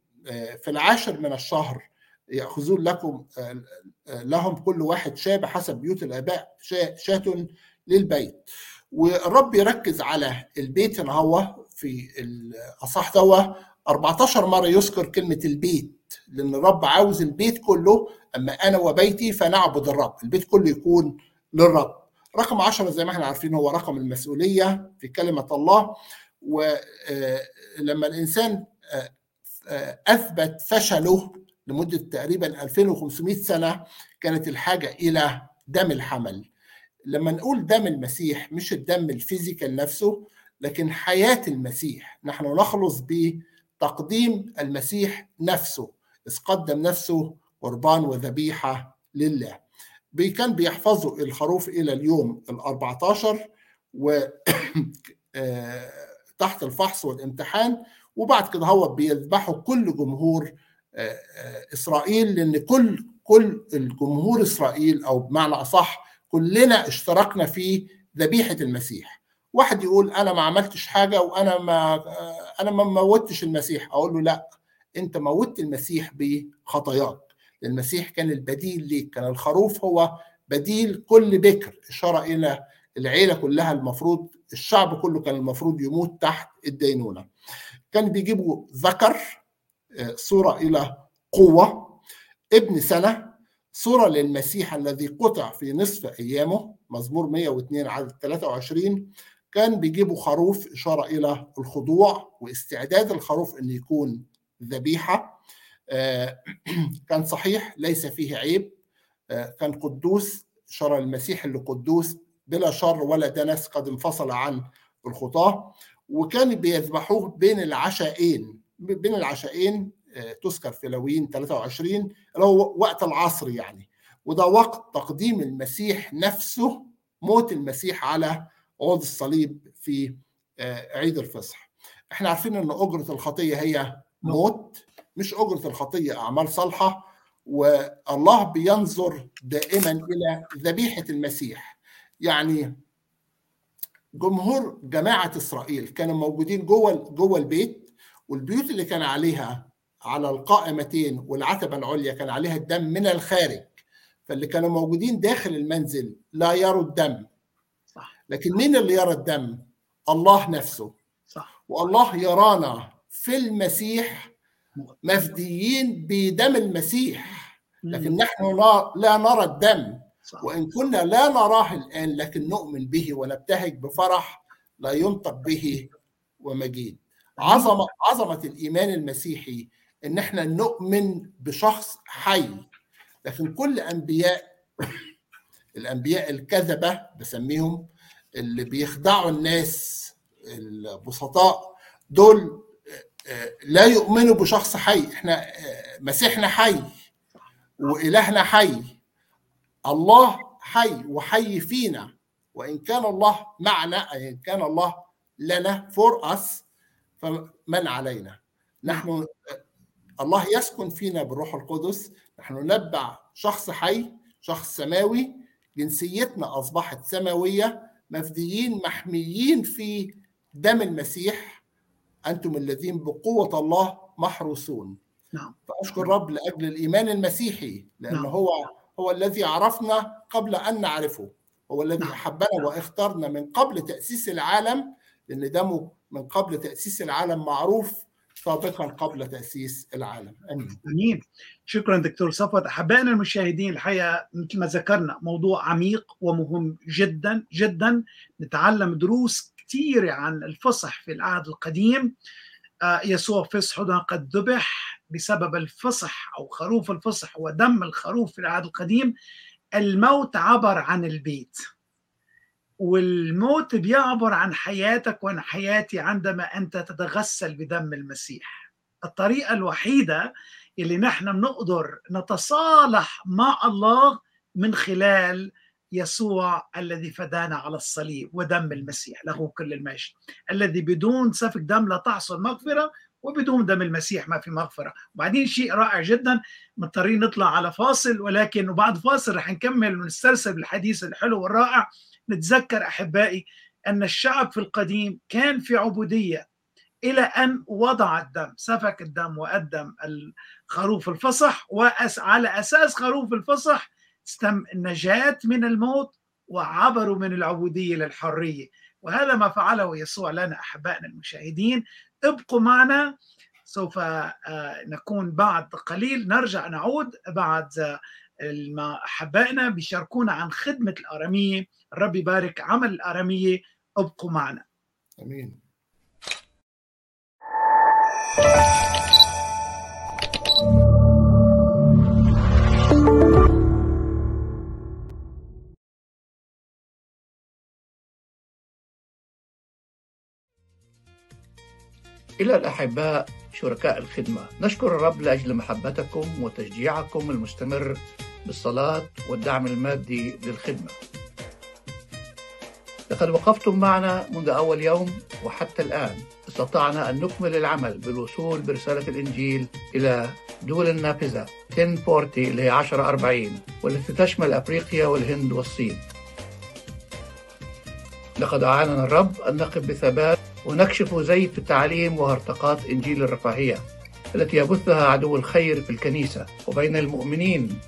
في العاشر من الشهر يأخذون لكم لهم كل واحد شاة بحسب بيوت الآباء شاة للبيت. والرب يركز على البيت هنا هو في الأصح دوا 14 مرة يذكر كلمة البيت لأن الرب عاوز البيت كله أما أنا وبيتي فنعبد الرب البيت كله يكون للرب. رقم 10 زي ما إحنا عارفين هو رقم المسؤولية في كلمة الله. ولما الإنسان أثبت فشله لمدة تقريبا 2500 سنة كانت الحاجة إلى دم الحمل. لما نقول دم المسيح مش الدم الفيزيكال نفسه لكن حياة المسيح. نحن نخلص بتقديم المسيح نفسه إذ قدم نفسه قربان وذبيحة لله. كان بيحفظوا الخروف إلى اليوم ال 14 و <coughs> تحت الفحص والامتحان. وبعد كده هو بيذبحوا كل جمهور إسرائيل لأن كل كل الجمهور إسرائيل أو بمعنى أصح كلنا اشتركنا في ذبيحة المسيح. واحد يقول أنا ما عملتش حاجة وأنا ما أنا ما موتش المسيح. أقول له لا أنت موتت المسيح بخطاياك. المسيح كان البديل ليك كان الخروف هو بديل كل بكر إشارة إلى العيلة كلها المفروض الشعب كله كان المفروض يموت تحت الدينونة. كان بيجيبوا ذكر صورة إلى قوة ابن سنة صورة للمسيح الذي قطع في نصف أيامه مزمور 102 عدد 23 كان بيجيبوا خروف إشارة إلى الخضوع واستعداد الخروف ان يكون ذبيحة. <clears throat> كان صحيح ليس فيه عيب. كان قدوس اشاره المسيح اللي قدوس بلا شر ولا دنس قد انفصل عن الخطاة. وكان بيذبحوه بين العشاءين بين العشاءين تذكر في لويين 23 اللي هو وقت العصر يعني. وده وقت تقديم المسيح نفسه موت المسيح على عود الصليب في عيد الفصح. إحنا عارفين إن أجرة الخطية هي موت. مش أجرة الخطية أعمال صالحة. والله بينظر دائما إلى ذبيحة المسيح. يعني جمهور جماعة إسرائيل كانوا موجودين جوه جوه البيت والبيوت اللي كان عليها على القائمتين والعتبة العليا كان عليها الدم من الخارج. فاللي كانوا موجودين داخل المنزل لا يروا الدم. لكن مين اللي يرى الدم؟ الله نفسه. صح. والله يرانا في المسيح مفديين بدم المسيح. لكن نحن لا نرى الدم. وإن كنا لا نراه الآن لكن نؤمن به ونبتهج بفرح لا ينطق به ومجيد. عظمة عظمة الإيمان المسيحي إن إحنا نؤمن بشخص حي. لكن كل أنبياء الأنبياء الكذبة بسميهم اللي بيخدعوا الناس البسطاء دول لا يؤمنوا بشخص حي. إحنا مسيحنا حي وإلهنا حي. الله حي وحي فينا. وإن كان الله معنا أي إن كان الله لنا for us فمن علينا. نحن الله يسكن فينا بالروح القدس. نحن نتبع شخص حي شخص سماوي. جنسيتنا أصبحت سماوية مفديين محميين في دم المسيح. أنتم الذين بقوة الله محروسون. نعم. فأشكر رب لأجل الإيمان المسيحي لأنه نعم. هو هو الذي عرفنا قبل أن نعرفه. هو الذي نعم. أحبنا واختارنا من قبل تأسيس العالم لأن دمه من قبل تأسيس العالم معروف سابقا قبل تأسيس العالم. أمين. آمين. شكرا دكتور صفوت. أحبائنا المشاهدين الحقيقة مثل ما ذكرنا موضوع عميق ومهم جدا جدا. نتعلم دروس كثيره عن الفصح في العهد القديم. آه، يسوع فصحنا قد ذبح بسبب الفصح أو خروف الفصح ودم الخروف في العهد القديم. الموت عبر عن البيت والموت بيعبر عن حياتك وعن حياتي عندما أنت تتغسل بدم المسيح. الطريقة الوحيدة اللي نحن بنقدر نتصالح مع الله من خلال يسوع الذي فدانا على الصليب ودم المسيح له كل المجد الذي بدون سفك دم لا تحصل مغفرة وبدون دم المسيح ما في مغفرة. وبعدين شيء رائع جدا مضطرين نطلع على فاصل ولكن وبعد فاصل رح نكمل ونسترسل بالحديث الحلو والرائع. نتذكر أحبائي أن الشعب في القديم كان في عبودية إلى أن وضع الدم سفك الدم وقدم الخروف الفصح وعلى أساس خروف الفصح النجاة من الموت وعبروا من العبودية للحرية وهذا ما فعله يسوع لنا أحبائنا المشاهدين. ابقوا معنا سوف نكون بعد قليل. نرجع نعود بعد ما أحبائنا بيشاركونا عن خدمة الآرامية. الرب يبارك عمل الآرامية. ابقوا معنا. أمين. إلى الأحباء شركاء الخدمة. نشكر الرب لأجل محبتكم وتشجيعكم المستمر بالصلاة والدعم المادي للخدمة. لقد وقفتم معنا منذ أول يوم وحتى الآن. استطعنا أن نكمل العمل بالوصول برسالة الإنجيل إلى دول النافذة. 1040 اللي هي 1040 والتي تشمل أفريقيا والهند والصين. لقد أعاننا الرب أن نقف بثبات ونكشف زيف التعليم وهرطقات إنجيل الرفاهية التي يبثها عدو الخير في الكنيسة وبين المؤمنين.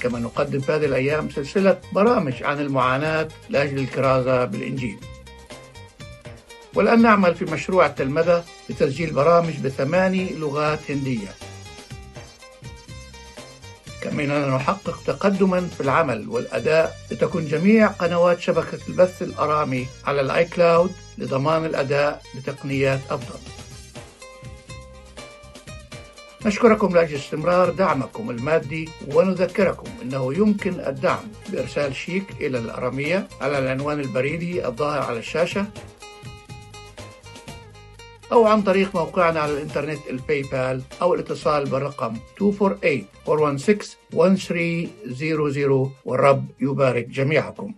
كما نقدم في هذه الأيام سلسلة برامج عن المعاناة لأجل الكرازة بالإنجيل. والآن نعمل في مشروع التلمذة لتسجيل برامج بثماني لغات هندية. كما أننا نحقق تقدما في العمل والأداء لتكون جميع قنوات شبكة البث الأرامي على الآي كلاود لضمان الأداء بتقنيات أفضل. نشكركم لأجل استمرار دعمكم المادي ونذكركم أنه يمكن الدعم بإرسال شيك إلى الأرامية على العنوان البريدي الظاهر على الشاشة أو عن طريق موقعنا على الإنترنت الباي بال أو الاتصال بالرقم 248-416-1300 والرب يبارك جميعكم.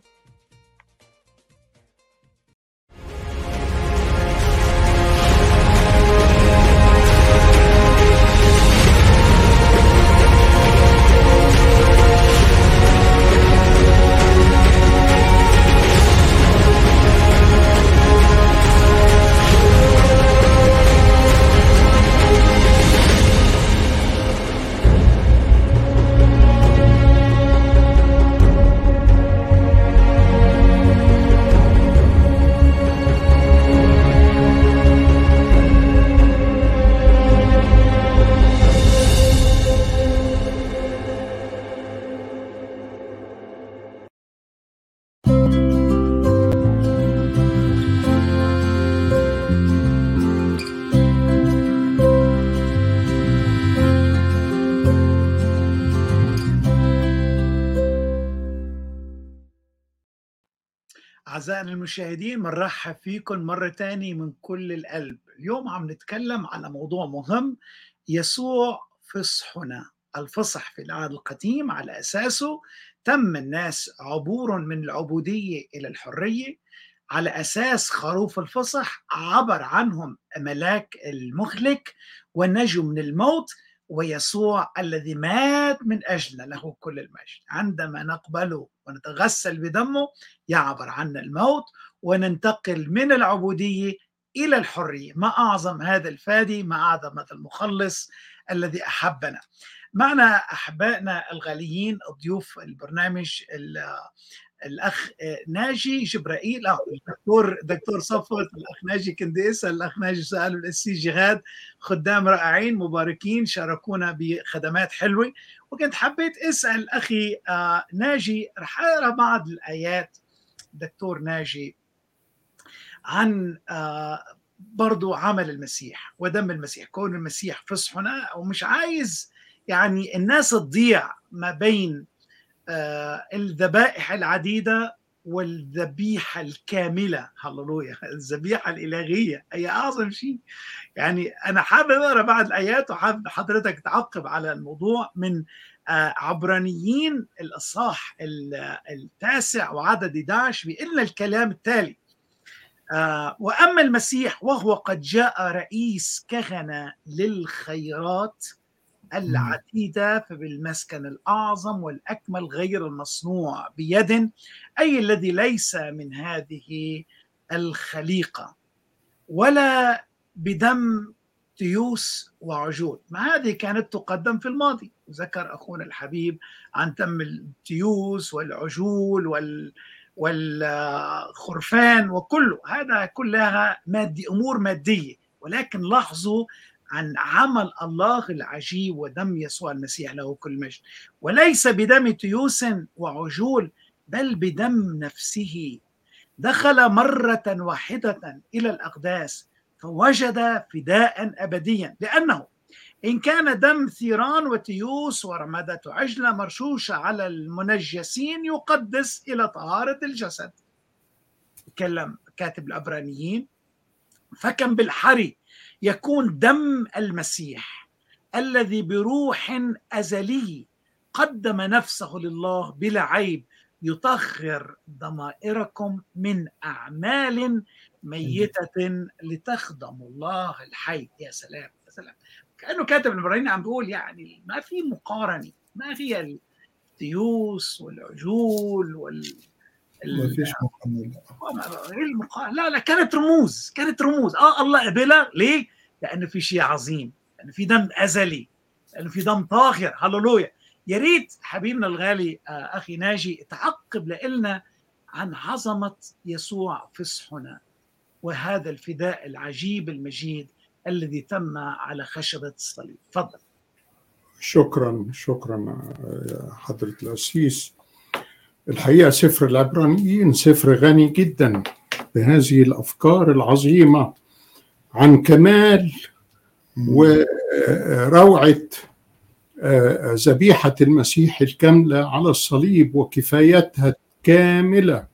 أعزائنا المشاهدين بنرحب فيكم مرة تانية من كل القلب. اليوم عم نتكلم على موضوع مهم يسوع فصحنا. الفصح في العهد القديم على أساسه تم الناس عبور من العبودية إلى الحرية. على أساس خروف الفصح عبر عنهم ملاك المخلك ونجوا من الموت ويسوع الذي مات من اجلنا له كل المجد. عندما نقبله ونتغسل بدمه يعبر عنا الموت وننتقل من العبودية إلى الحرية ما أعظم هذا الفادي ما أعظم هذا المخلص الذي أحبنا. معنا أحبائنا الغاليين ضيوف البرنامج الأخ ناجي جبرائيل آه الدكتور دكتور صفوت الأخ ناجي اسال الأخ ناجي ساله الأسي جهاد خدام رائعين مباركين شاركونا بخدمات حلوة. وكنت حبيت أسأل أخي آه ناجي رح أقرأ بعض الآيات دكتور ناجي عن آه برضو عمل المسيح ودم المسيح كون المسيح فصحنا ومش عايز يعني الناس تضيع ما بين آه الذبائح العديدة والذبيحة الكاملة. هللويا. <laughs> الذبيحة الإلهية. هي أعظم شيء. يعني أنا حابب أقرأ بعض الآيات وحابب حضرتك تعقب على الموضوع من آه عبرانيين الإصحاح التاسع وعدد 11 بيقول لنا الكلام التالي آه وأما المسيح وهو قد جاء رئيس كهنة للخيرات العتيدة فبالمسكن الأعظم والأكمل غير المصنوع بيد أي الذي ليس من هذه الخليقة ولا بدم تيوس وعجول. ما هذه كانت تقدم في الماضي. ذكر أخونا الحبيب عن تم التيوس والعجول وال والخرفان وكله. هذا كلها مادي أمور مادية. ولكن لاحظوا عن عمل الله العجيب ودم يسوع المسيح له كل مجد. وليس بدم تيوس وعجول بل بدم نفسه. دخل مرة واحدة إلى الأقداس فوجد فداء أبديا لأنه إن كان دم ثيران وتيوس ورمادة عجلة مرشوشة على المنجسين يقدس إلى طهارة الجسد. تكلم كاتب العبرانيين فكم بالحري يكون دم المسيح الذي بروح أزلي قدم نفسه لله بلا عيب يطهر ضمائركم من أعمال ميتة لتخدموا الله الحي. يا سلام يا سلام. كأنه كاتب العبرانيين عم بيقول يعني ما في مقارنة ما في التيوس والعجول وال ما فيش المقارنه لا لا كانت رموز كانت رموز. آه الله قبلها ليه؟ لأنه في شيء عظيم لأنه في دم أزلي لأنه في دم طاهر هللويا. يا ريت حبيبنا الغالي آه أخي ناجي تعقب لنا عن عظمة يسوع فصحنا وهذا الفداء العجيب المجيد الذي تم على خشبة الصليب. تفضل. شكرا شكرا يا حضرة الأسيس. الحقيقة سفر العبرانيين سفر غني جدا بهذه الأفكار العظيمة عن كمال وروعة ذبيحة المسيح الكاملة على الصليب وكفايتها كاملة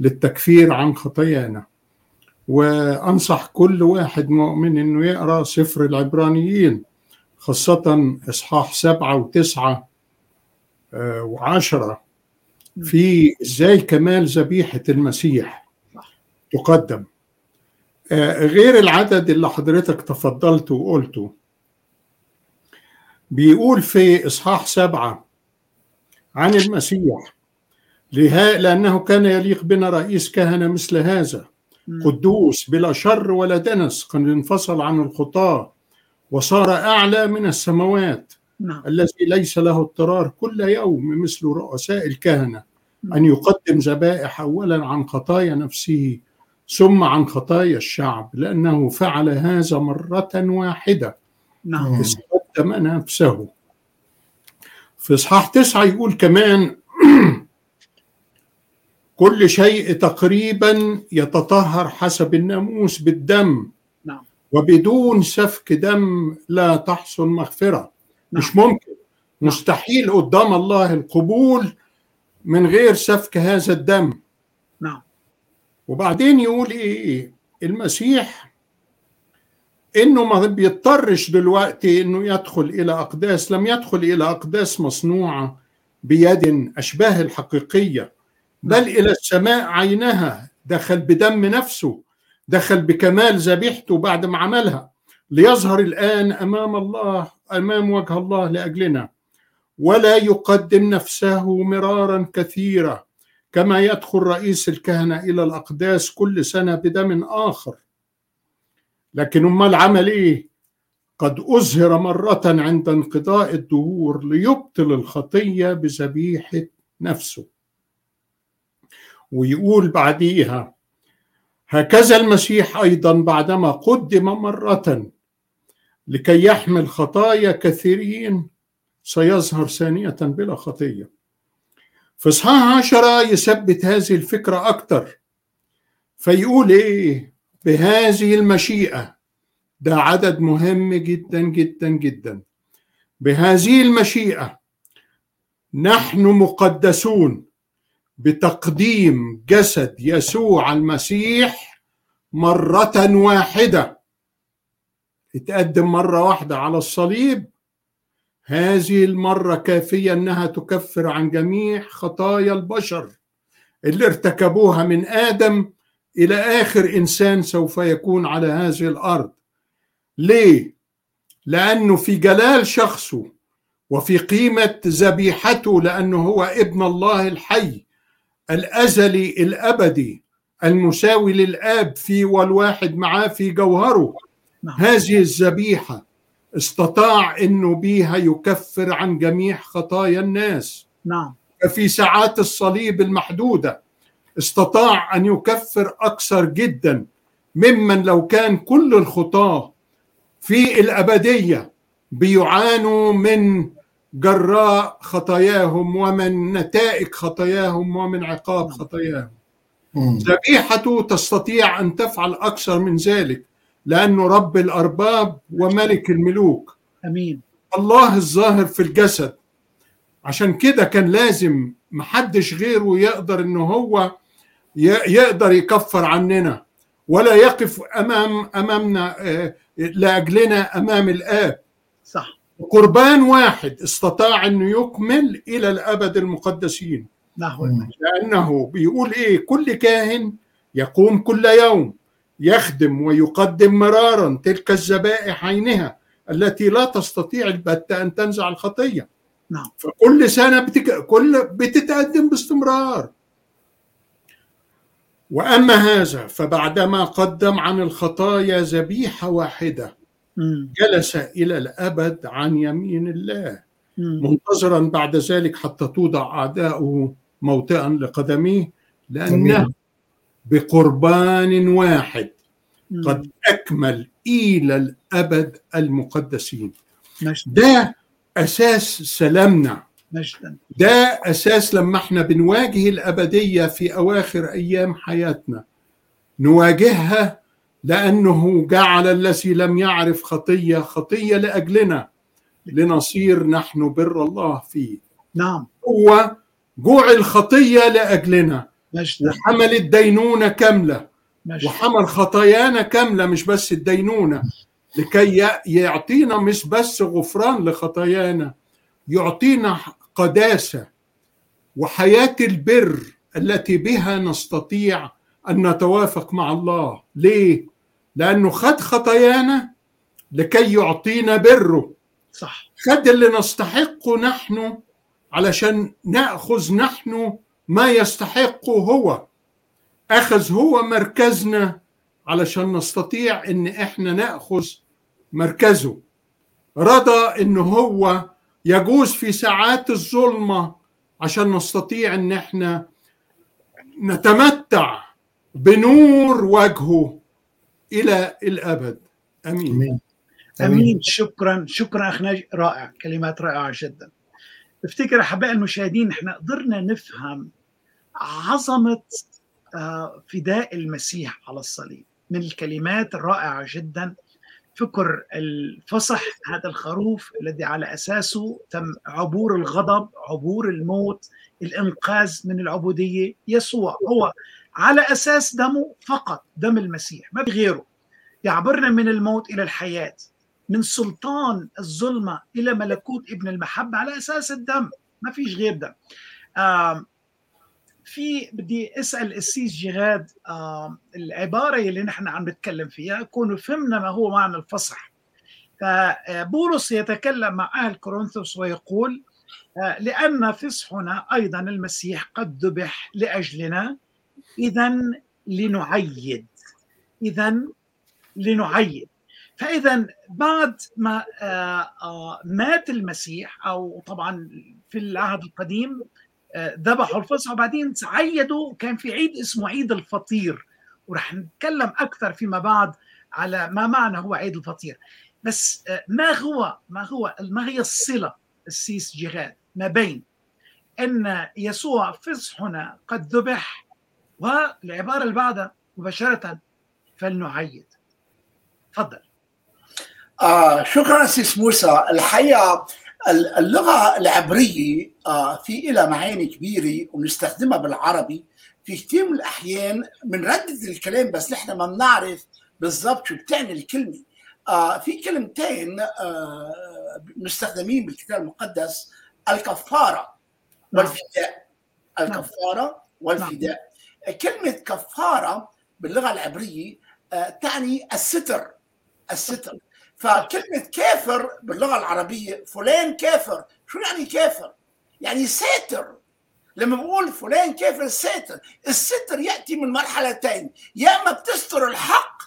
للتكفير عن خطايانا. وأنصح كل واحد مؤمن أنه يقرأ سفر العبرانيين خاصة إصحاح سبعة وتسعة وعشرة. في إزاي كمال ذبيحة المسيح تقدم. غير العدد اللي حضرتك تفضلت وقلته. بيقول في إصحاح سبعة عن المسيح لأنه كان يليق بنا رئيس كهنة مثل هذا. قدوس بلا شر ولا دنس قد انفصل عن الخطاة وصار أعلى من السماوات. نعم. الذي ليس له اضطرار كل يوم مثل رؤساء الكهنة. أن يقدم ذبائح أولا عن خطايا نفسه ثم عن خطايا الشعب لأنه فعل هذا مرة واحدة. نعم. قدم نفسه. في إصحاح تسعة يقول كمان <clears throat> كل شيء تقريبا يتطهر حسب الناموس بالدم. نعم. وبدون سفك دم لا تحصل مغفرة. نعم. مش ممكن. مستحيل قدام الله القبول من غير سفك هذا الدم. نعم. وبعدين يقول إيه المسيح إنه ما بيضطرش دلوقتي إنه يدخل إلى أقداس لم يدخل إلى أقداس مصنوعة بيد أشباه الحقيقية بل إلى السماء عينها دخل بدم نفسه دخل بكمال ذبيحته بعد ما عملها ليظهر الآن أمام الله أمام وجه الله لأجلنا. ولا يقدم نفسه مرارا كثيرا كما يدخل رئيس الكهنة إلى الأقداس كل سنة بدم آخر. لكن امال عمل إيه؟ قد اظهر مرة عند انقضاء الدهور ليبطل الخطية بذبيحه نفسه. ويقول بعديها هكذا المسيح أيضا بعدما قدم مرة لكي يحمل خطايا كثيرين سيظهر ثانية بلا خطية. في اصحاح عشرة يثبت هذه الفكرة أكتر فيقول إيه؟ بهذه المشيئة ده عدد مهم جدا جدا جدا. بهذه المشيئة نحن مقدسون بتقديم جسد يسوع المسيح مرة واحدة. اتقدم مرة واحدة على الصليب هذه المرة كافية أنها تكفر عن جميع خطايا البشر اللي ارتكبوها من آدم إلى آخر إنسان سوف يكون على هذه الأرض ليه؟ لأنه في جلال شخصه وفي قيمة ذبيحته لأنه هو ابن الله الحي الأزلي الأبدي المساوي للآب في والواحد معاه في جوهره نعم. هذه الذبيحة استطاع إنه بيها يكفر عن جميع خطايا الناس. نعم. ففي ساعات الصليب المحدودة استطاع أن يكفر أكثر جدا ممن لو كان كل الخطاة في الأبدية بيعانوا من جراء خطاياهم ومن نتائج خطاياهم ومن عقاب خطاياهم. ذبيحته تستطيع أن تفعل أكثر من ذلك. لأنه رب الأرباب وملك الملوك. آمين. الله الظاهر في الجسد. عشان كده كان لازم محدش غيره يقدر إنه هو يقدر يكفر عننا. ولا يقف امام أمامنا لأجلنا أمام الآب. صح. قربان واحد استطاع إنه يكمل إلى الأبد المقدسين. المجد. لأنه بيقول إيه؟ كل كاهن يقوم كل يوم. يخدم ويقدم مرارا تلك الذبائح عينها التي لا تستطيع البتة أن تنزع الخطية نعم. فكل سنة بتك... كل بتتقدم باستمرار وأما هذا فبعدما قدم عن الخطايا ذبيحة واحدة مم. جلس إلى الأبد عن يمين الله مم. منتظرا بعد ذلك حتى توضع أعداؤه موطئا لقدميه لأنه. بقربان واحد. قد أكمل إلى الأبد المقدسين. ده أساس سلامنا. ده أساس لما إحنا بنواجه الأبدية في أواخر أيام حياتنا. نواجهها لأنه جعل الذي لم يعرف خطية خطية لأجلنا. لنصير نحن بر الله فيه. نعم. هو جوع الخطية لأجلنا. وحمل الدينونة كاملة وحمل خطايانا كاملة مش بس الدينونة. لكي يعطينا مش بس غفران لخطايانا يعطينا قداسة وحياة البر التي بها نستطيع أن نتوافق مع الله. ليه؟ لأنه خد خطايانا لكي يعطينا بره. صح. خد اللي نستحقه نحن علشان نأخذ نحن ما يستحقه هو. أخذ هو مركزنا علشان نستطيع إن إحنا نأخذ مركزه. رضى إن هو يجوز في ساعات الظلمة عشان نستطيع إن إحنا نتمتع بنور وجهه إلى الأبد. أمين. أمين. أمين. شكرا. شكرا أخ ناجي. رائع. كلمات رائعة جدا. أفتكر احبائي المشاهدين إحنا قدرنا نفهم عظمة آه، فداء المسيح على الصليب. من الكلمات الرائعة جدا فكر الفصح هذا الخروف الذي على أساسه تم عبور الغضب عبور الموت الإنقاذ من العبودية. يسوع هو على أساس دمه فقط دم المسيح ما في غيره. يعبرنا من الموت إلى الحياة من سلطان الظلمة إلى ملكوت ابن المحبة على أساس الدم ما فيش غير دم. في بدي أسأل السيس جهاد آم، العبارة اللي نحن عم نتكلم فيها كونوا فهمنا ما هو معنى الفصح. فبولس يتكلم مع أهل كورنثوس ويقول آه، لأن فصحنا أيضا المسيح قد ذبح لأجلنا اذا لنعيد. اذا لنعيد. فاذا بعد ما آه، آه، مات المسيح أو طبعا في العهد القديم آه، ذبحوا الفصح وبعدين عيدوا كان في عيد اسمه عيد الفطير. ورح نتكلم أكثر فيما بعد على ما معنى هو عيد الفطير. بس آه، ما هو ما هو ما هي الصلة السيس جهاد ما بين؟ إن يسوع فصحنا قد ذبح والعباره اللي بعدها مباشرة فلنعيد. تفضل. آه شكرا سيس موسى. الحقيقة اللغة العبرية آه في لها معاني كبيرة ونستخدمها بالعربي. في كثير من الأحيان بنردد الكلام بس نحن ما بنعرف بالضبط شو بتعني الكلمة. آه في كلمتين آه مستخدمين بالكتاب المقدس الكفارة والفداء. الكفارة والفداء. كلمة كفارة باللغة العبرية تعني الستر. الستر. فكلمة كافر باللغة العربية فلان كافر. شو يعني كافر؟ يعني ساتر. لما بقول فلان كافر ساتر. الستر يأتي من مرحلتين يا أما بتستر الحق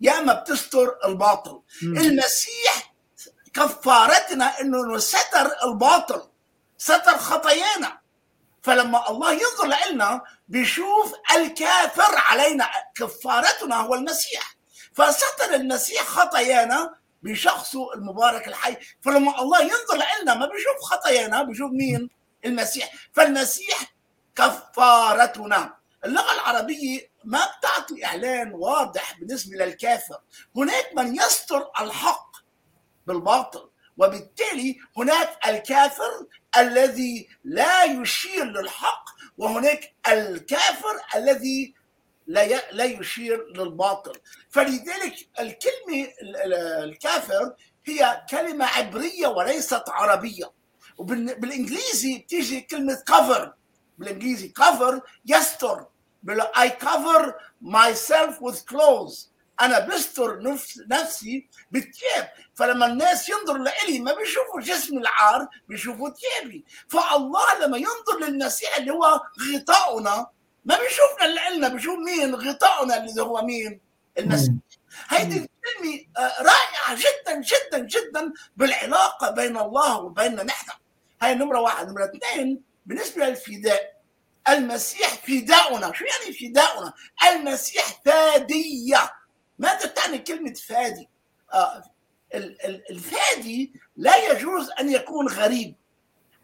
يا أما بتستر الباطل. م. المسيح كفارتنا أنه ستر الباطل ستر خطايانا. فلما الله ينظر لنا بيشوف الكافر علينا. كفارتنا هو المسيح. فستر المسيح خطايانا بشخصه المبارك الحي. فلما الله ينظر لنا ما بيشوف خطايانا بيشوف مين؟ المسيح. فالمسيح كفارتنا. اللغة العربية ما بتعطي إعلان واضح بالنسبة للكافر. هناك من يستر الحق بالباطل وبالتالي هناك الكافر الذي لا يشير للحق وهناك الكافر الذي لا لا يشير للباطل. فلذلك الكلمة الكافر هي كلمة عبرية وليست عربية. وبالانجليزي بتيجي كلمة كفر بالإنجليزي cover يستر. I cover myself with clothes. أنا بستر نفس نفسي بالثياب. فلما الناس ينظروا لإلي ما بيشوفوا جسم العار بيشوفوا ثيابي. فالله لما ينظر للمسيح اللي هو غطاؤنا ما بيشوفنا اللي قلنا بيشوف مين غطاؤنا اللي هو مين؟ المسيح. هيدي الكلمة رائعة جدا جدا جدا بالعلاقة بين الله وبيننا نحن. هاي نمرة واحد. نمرة اثنين بالنسبة للفداء المسيح فداؤنا. شو يعني فداؤنا؟ المسيح فادية. ماذا تعني كلمة فادي؟ آه الفادي لا يجوز أن يكون غريب.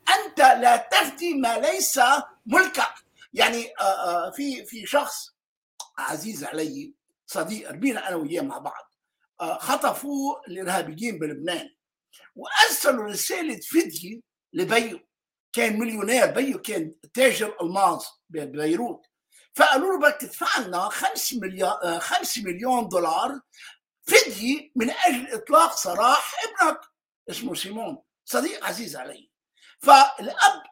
أنت لا تفدي ما ليس ملكك. يعني آه آه في في شخص عزيز علي صديق ربينا أنا وياه مع بعض خطفوا الارهابيين بلبنان وأرسلوا رسالة فديه لبيو كان مليونير بيو كان تاجر الماظ ببيروت فقالوا له بدك تدفع لنا 5 مليون 5 مليون دولار فديه من أجل إطلاق سراح ابنك اسمه سيمون صديق عزيز علي. فالأب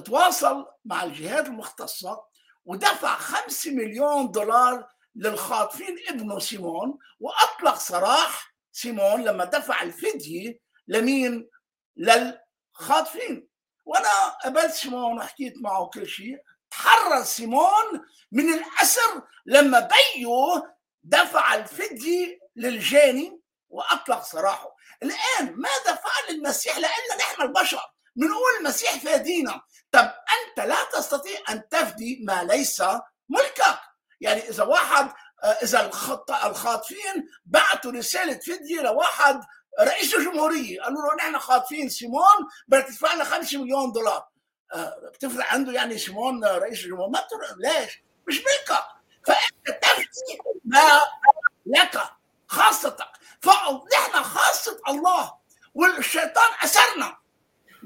تواصل مع الجهات المختصة ودفع 5 مليون دولار للخاطفين ابنه سيمون وأطلق سراح سيمون لما دفع الفدية لمين؟ للخاطفين. وأنا قابلت سيمون وحكيت معه كل شيء. تحرر سيمون من الأسر لما بيو دفع الفدية للجاني وأطلق سراحه. الآن ماذا فعل المسيح؟ لنا نحن البشر بنقول المسيح فادينا. طب أنت لا تستطيع أن تفدي ما ليس ملكك. يعني إذا واحد إذا الخاطفين بعثوا رسالة فدية لواحد رئيس الجمهورية قالوا له نحن خاطفين سيمون بدك تدفع لنا 5 مليون دولار. بتفرق عنده يعني سيمون رئيس الجمهورية؟ ما بتفرق ليش؟ مش ملكك. فأنت تفدي ما لك خاصتك. فنحن خاصة الله والشيطان أسرنا.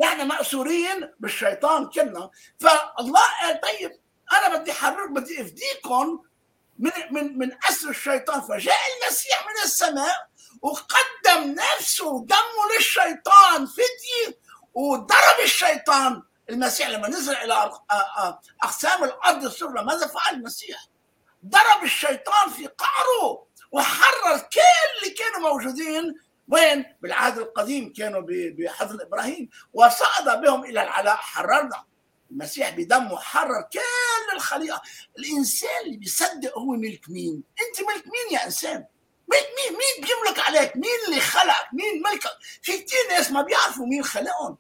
نحن مأسورين بالشيطان كلنا. فالله قال طيب أنا بدي حرر بدي أفديكم من من من أسر الشيطان. فجاء المسيح من السماء وقدم نفسه ودمه للشيطان فدية وضرب الشيطان. المسيح لما نزل إلى أقسام الأرض السفلى ماذا فعل المسيح؟ ضرب الشيطان في قعره وحرر كل اللي كانوا موجودين وين؟ بالعهد القديم كانوا بحضن إبراهيم وصعد بهم إلى العلاء حررنا. المسيح بدمه حرر كل الخليقه الإنسان اللي بيصدق هو ملك مين؟ أنت ملك مين يا إنسان؟ ملك مين؟ مين بيملك عليك؟ مين اللي خلقك؟ مين ملكك في كثير ناس ما بيعرفوا مين خلقهم.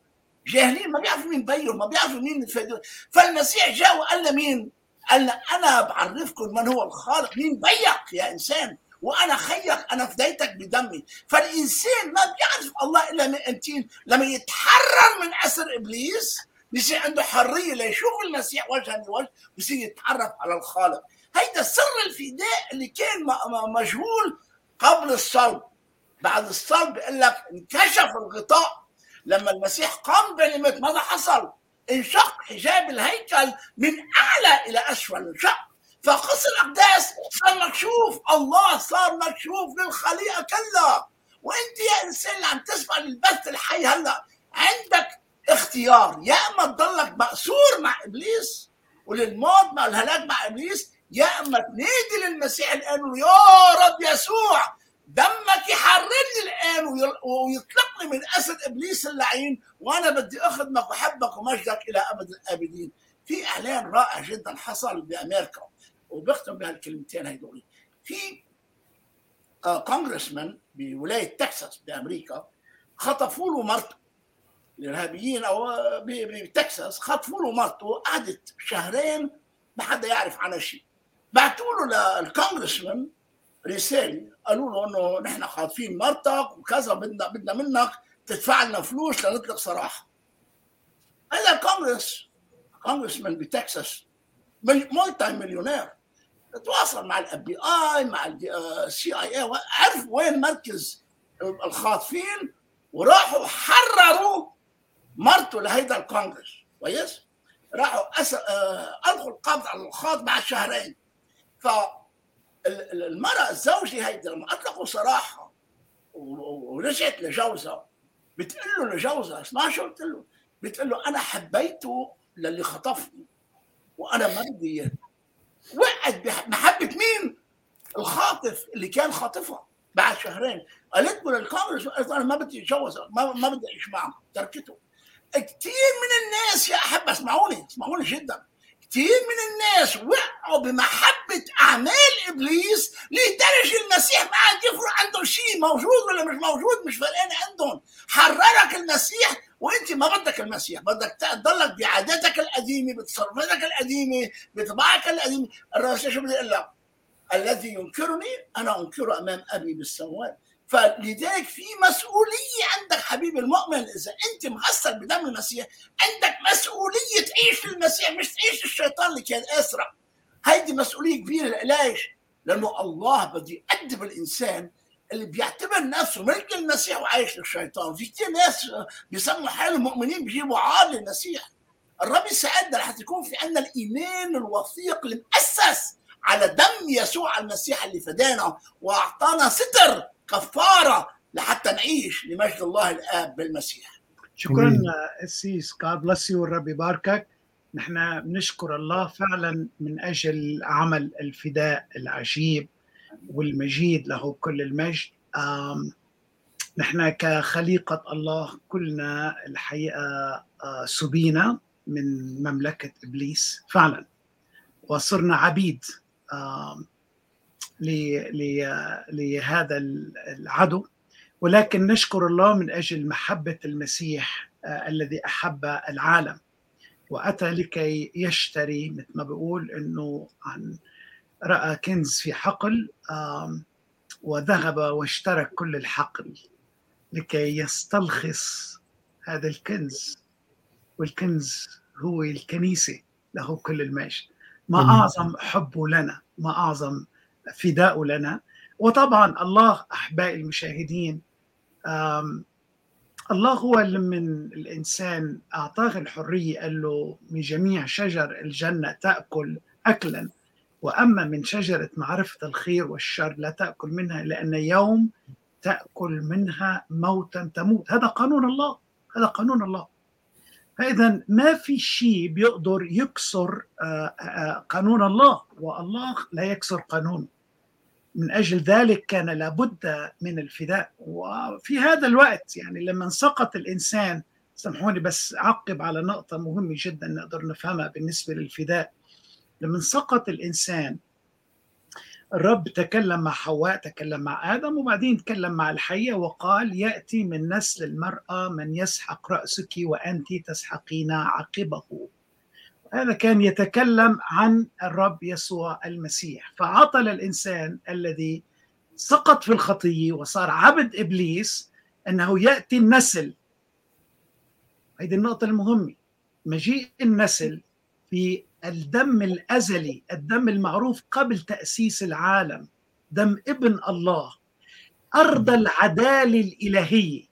جاهلين ما بيعرفوا مين بيهم ما بيعرفوا مين فدو. فالمسيح جاء وقال لنا مين قال أنا بعرفكم من هو الخالق. مين بيك يا إنسان؟ وأنا خيك أنا فديتك بدمي. فالإنسان ما بيعرف الله إلا من انتين لما يتحرر من أسر إبليس بصير عنده حرية ليشوف المسيح وجها لوجه بصير يتعرف على الخالق. هيدا سر الفداء اللي كان مجهول قبل الصلب. بعد الصلب بيقول لك انكشف الغطاء. لما المسيح قام بنعمة ماذا حصل؟ انشق حجاب الهيكل من أعلى إلى أسفل انشق فقص الاقداس صار مكشوف. الله صار مكشوف للخليقة كلها. وأنت يا إنسان اللي عم تسمع للبث الحي هلأ عندك اختيار. يا إما تضلك مأسور مع إبليس وللموت مع الهلاك مع إبليس يا إما تنادي للمسيح الآن يا رب يسوع دمك يحررني الآن ويطلقني من أسد إبليس اللعين وأنا بدي اخدمك واحبك ومجدك إلى أبد الآبدين. في إعلان رائع جدا حصل بأمريكا. وبختم بهالكلمتين هدول في كونغرسمان بولاية تكساس بأمريكا خطفوا له مرته. الإرهابيين أو بتكساس خطفوا له مرته قعدت شهرين ما حدا يعرف عنها شيء. بعثوا له لل congressman رسالة قالوا له إنه نحن خاطفين مرتك وكذا بدنا بدنا منك تدفع لنا فلوس لنطلق سراحها هذا ال congress congressman بتكساس multi-millionaire تواصل مع ال FBI مع ال CIA عرف وين مركز الخاطفين وراحوا حرروا مرته لهيدا الكونغرس. كويس؟ راحوا أس... ألقوا القبض على الخاط بعد شهرين. ف المرأة الزوجة هيدي لما أطلقوا سراحها ورجعت لجوزها بتقول له لجوزها اسمع شو قلت له؟ بتقول له أنا حبيته للي خطفني وأنا ما بدي وقعت بمحبه مين؟ الخاطف اللي كان خاطفها بعد شهرين. قالت له للكونغرس أنا ما بدي أتجوز ما, ما بدي أعيش معه. تركته. كثير من الناس يا أحب اسمعوني اسمعوني جدا. كثير من الناس وقعوا بمحبة أعمال إبليس لدرجة المسيح ما عاد يفرق عندهم شيء موجود ولا مش موجود مش فرقان عندهم. حررك المسيح وانت ما بدك المسيح بدك تضلك بعاداتك القديمة بتصرفاتك القديمة بطباعك القديمة. الرسول شو بدي أقول لك؟ الذي ينكرني أنا أنكره أمام أبي بالسماوات فلذلك في مسؤولية عندك حبيبي المؤمن إذا أنت مغسل بدم المسيح عندك مسؤولية تعيش المسيح مش تعيش الشيطان اللي كان أسرع هيدي مسؤولية كبيرة ليش؟ لأنه الله بده يأدب الإنسان اللي بيعتبر نفسه ملك المسيح وعايش للشيطان في كثير ناس بيسموا حالهم مؤمنين بيجيبوا عار للمسيح. الرب يساعدنا لحتى يكون في عندنا الإيمان الوثيق المؤسس على دم يسوع المسيح اللي فدانا وأعطانا ستر كفارة لحتى نعيش لمجد الله الآب بالمسيح. شكرا أسيس. God bless you والرب يباركك. نحن بنشكر الله فعلا من أجل عمل الفداء العجيب. والمجيد له كل المجد. نحن كخليقة الله كلنا الحقيقة سبينا من مملكة إبليس فعلا. وصرنا عبيد لهذا العدو. ولكن نشكر الله من أجل محبة المسيح الذي أحب العالم. وأتى لكي يشتري مثل ما بيقول إنه عن رأى كنز في حقل وذهب واشترى كل الحقل لكي يستلخص هذا الكنز. والكنز هو الكنيسة له كل المجد. ما أعظم حبه لنا ما أعظم فداء لنا. وطبعا الله احبائي المشاهدين الله هو اللي من الإنسان أعطاه الحرية قال له من جميع شجر الجنة تأكل اكلا. وأما من شجرة معرفة الخير والشر لا تأكل منها لأن يوم تأكل منها موتا تموت. هذا قانون الله هذا قانون الله. فاذا ما في شيء بيقدر يكسر قانون الله والله لا يكسر قانونه من أجل ذلك كان لابد من الفداء. وفي هذا الوقت يعني لما سقط الإنسان سامحوني بس أعقب على نقطة مهمة جدا نقدر نفهمها بالنسبة للفداء. لما سقط الإنسان. الرب تكلم مع حواء تكلم مع آدم وبعدين تكلم مع الحية وقال يأتي من نسل المرأة من يسحق رأسك وأنت تسحقين عقبه. هذا كان يتكلم عن الرب يسوع المسيح. فعطل الإنسان الذي سقط في الخطية وصار عبد إبليس أنه يأتي النسل. هذه النقطة المهمة. مجيء النسل في الدم الأزلي الدم المعروف قبل تأسيس العالم دم ابن الله أرض العدالة الإلهية.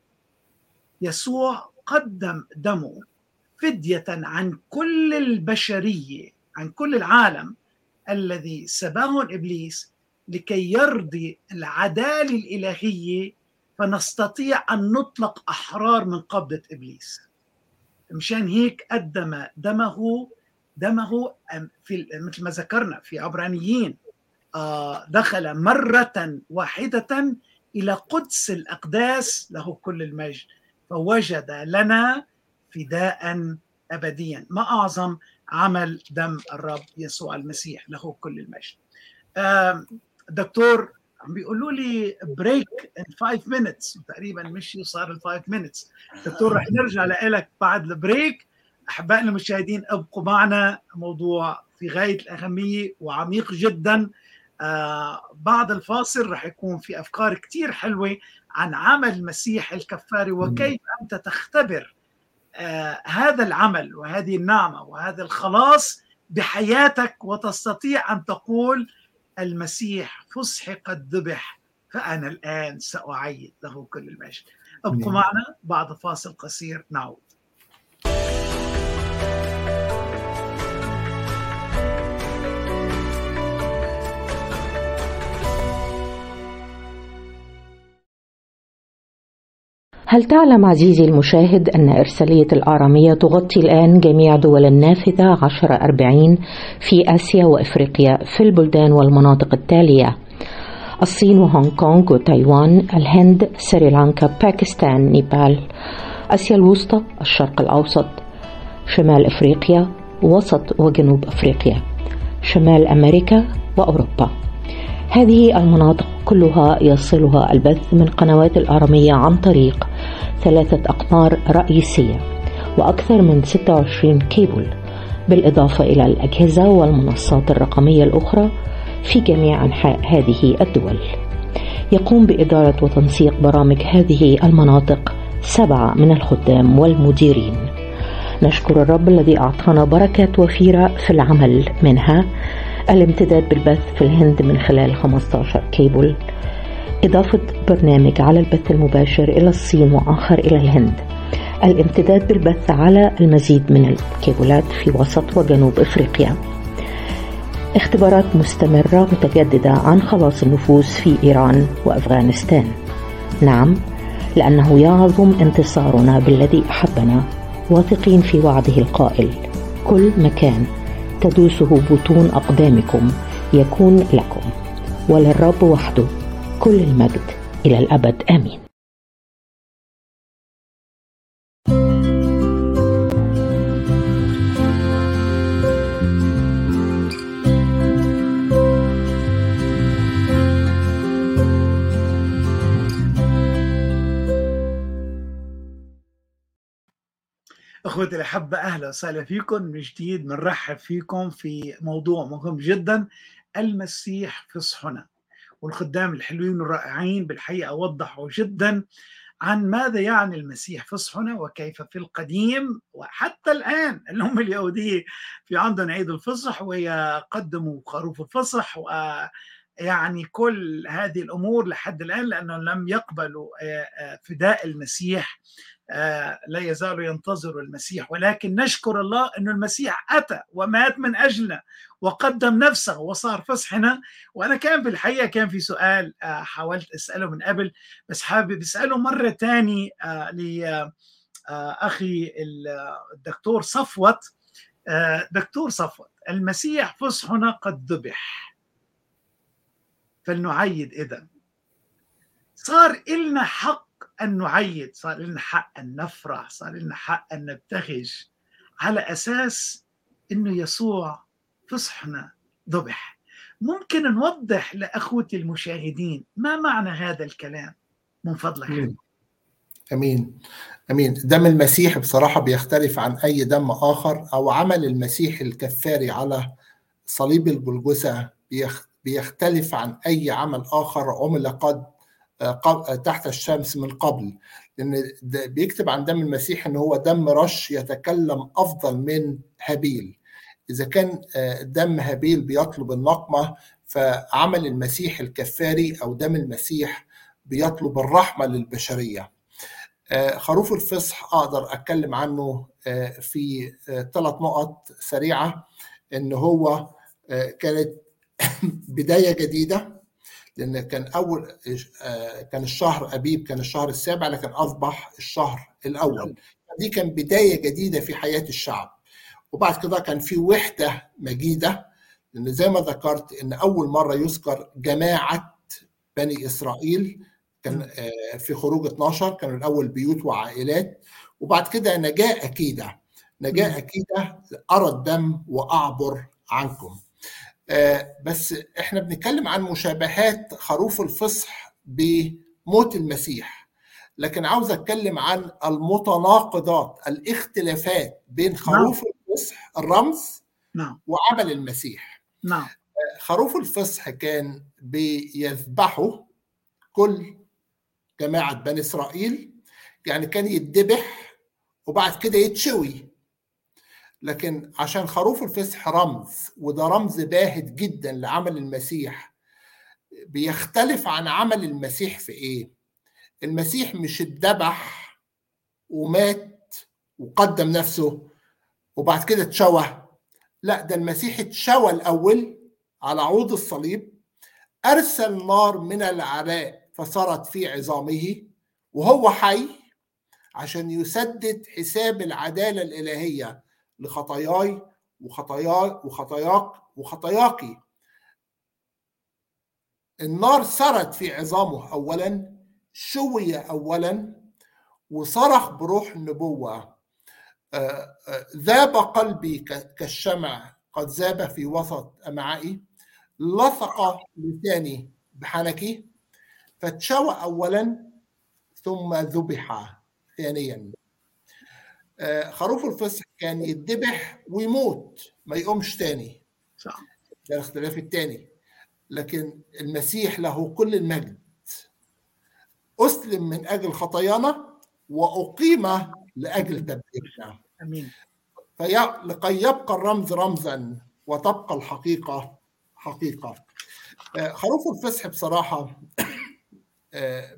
يسوع قدم دمه فدية عن كل البشرية عن كل العالم الذي سباه إبليس لكي يرضي العدالة الإلهية. فنستطيع أن نطلق أحرار من قبضة إبليس. مشان هيك قدم دمه دمه في مثل ما ذكرنا في عبرانيين دخل مرة واحدة إلى قدس الأقداس له كل المجد فوجد لنا فداء ابديا. ما أعظم عمل دم الرب يسوع المسيح له كل المجد. دكتور عم بيقولوا لي بريك ان 5 minutes تقريبا مش صار ال 5 minutes. دكتور رح نرجع لك بعد البريك. احبائنا المشاهدين ابقوا معنا. موضوع في غاية الأهمية وعميق جدا. آه بعد الفاصل رح يكون في أفكار كثير حلوة عن عمل المسيح الكفاري وكيف أنت تختبر آه هذا العمل وهذه النعمة وهذا الخلاص بحياتك وتستطيع أن تقول المسيح فسح قد ذبح فأنا الآن سأعيد له كل المجد. ابقوا معنا. بعد فاصل قصير نعود. هل تعلم عزيزي المشاهد أن إرسالية الآرامية تغطي الآن جميع دول النافذة 1040 في آسيا وإفريقيا في البلدان والمناطق التالية؟ الصين وهونغ كونغ وتايوان الهند سريلانكا باكستان نيبال. آسيا الوسطى الشرق الأوسط شمال أفريقيا وسط وجنوب أفريقيا. شمال أمريكا وأوروبا. هذه المناطق كلها يصلها البث من قنوات الآرامية عن طريق ثلاثة أقمار رئيسية وأكثر من 26 كيبل بالإضافة إلى الأجهزة والمنصات الرقمية الأخرى في جميع أنحاء هذه الدول. يقوم بإدارة وتنسيق برامج هذه المناطق سبعة من الخدام والمديرين. نشكر الرب الذي أعطانا بركات وفيرة في العمل منها الامتداد بالبث في الهند من خلال 15 كيبل إضافة برنامج على البث المباشر إلى الصين وآخر إلى الهند. الامتداد بالبث على المزيد من الكيبلات في وسط وجنوب إفريقيا. اختبارات مستمرة متجددة عن خلاص النفوس في إيران وأفغانستان. نعم لأنه يعظم انتصارنا بالذي أحبنا واثقين في وعده القائل. كل مكان تدوسه بطون أقدامكم يكون لكم وللرب وحده كل المجد إلى الأبد آمين. اخوتي الأحبة أهلا وسهلا فيكم. من جديد بنرحب فيكم في موضوع مهم جدا المسيح فصحنا والخدام الحلوين والرائعين بالحقيقة وضحوا جدا عن ماذا يعني المسيح فصحنا وكيف في القديم وحتى الآن. الأمة اليهودية في عندهم عيد الفصح ويقدموا خروف الفصح و يعني كل هذه الأمور لحد الآن لانهم لم يقبلوا فداء المسيح لا يزالوا ينتظروا المسيح. ولكن نشكر الله أن المسيح أتى ومات من أجلنا وقدم نفسه وصار فصحنا وأنا كان في الحقيقة كان في سؤال حاولت أسأله من قبل بس حابب أسأله مرة تاني لأخي الدكتور صفوت. دكتور صفوت المسيح فصحنا قد ذبح. فلنعيد إذا صار إلنا حق أن نعيد صار لنا حق أن نفرح صار لنا حق أن نبتهج على أساس أنه يسوع فصحنا ذبح. ممكن نوضح لأخوتي المشاهدين ما معنى هذا الكلام من فضلك. أمين. أمين. أمين. دم المسيح بصراحة بيختلف عن أي دم آخر أو عمل المسيح الكفاري على صليب الجلجثة بيختلف عن أي عمل آخر عمل قد تحت الشمس من قبل. لأن بيكتب عن دم المسيح إن هو دم رش يتكلم أفضل من هابيل. إذا كان دم هابيل بيطلب النقمة فعمل المسيح الكفاري أو دم المسيح بيطلب الرحمة للبشرية. خروف الفصح أقدر أتكلم عنه في ثلاث نقط سريعة. إن هو كانت <coughs> بداية جديدة لأن كان أول كان الشهر ابيب كان الشهر السابع لكن أصبح الشهر الأول. دي كان بداية جديدة في حياة الشعب. وبعد كده كان في وحدة مجيدة لأن زي ما ذكرت إن أول مرة يذكر جماعة بني إسرائيل كان في خروج 12 كانوا الأول بيوت وعائلات. وبعد كده نجاة أكيدة. نجاة أكيدة أرى الدم وأعبر عنكم. بس إحنا بنتكلم عن مشابهات خروف الفصح بموت المسيح لكن عاوز أتكلم عن المتناقضات الاختلافات بين خروف نعم. الفصح الرمز نعم. وعمل المسيح نعم. خروف الفصح كان بيذبحوا كل جماعة بني إسرائيل يعني كان يتذبح وبعد كده يتشوي لكن عشان خروف الفصح رمز وده رمز باهت جدا لعمل المسيح. بيختلف عن عمل المسيح في إيه؟ المسيح مش اتذبح ومات وقدم نفسه وبعد كده اتشوى لا ده المسيح اتشوى الأول على عود الصليب أرسل نار من العراء فصارت في عظامه وهو حي عشان يسدد حساب العدالة الإلهية. لخطاياي وخطاياي وخطاياك وخطاياكي النار سرت في عظامه أولا شوي أولا وصرخ بروح النبوة. ذاب قلبي كالشمع قد ذاب في وسط أمعائي. لصق لساني بحنكي. فاتشوى أولا ثم ذبح ثانيا. خروف الفصح كان يتذبح ويموت ما يقومش تاني. صح. ده الاختلاف الثاني لكن المسيح له كل المجد. أسلم من أجل خطايانا وأقيم لأجل تبريرنا آمين. في لكي يبقى الرمز رمزا وتبقى الحقيقة حقيقة. خروف الفصح بصراحة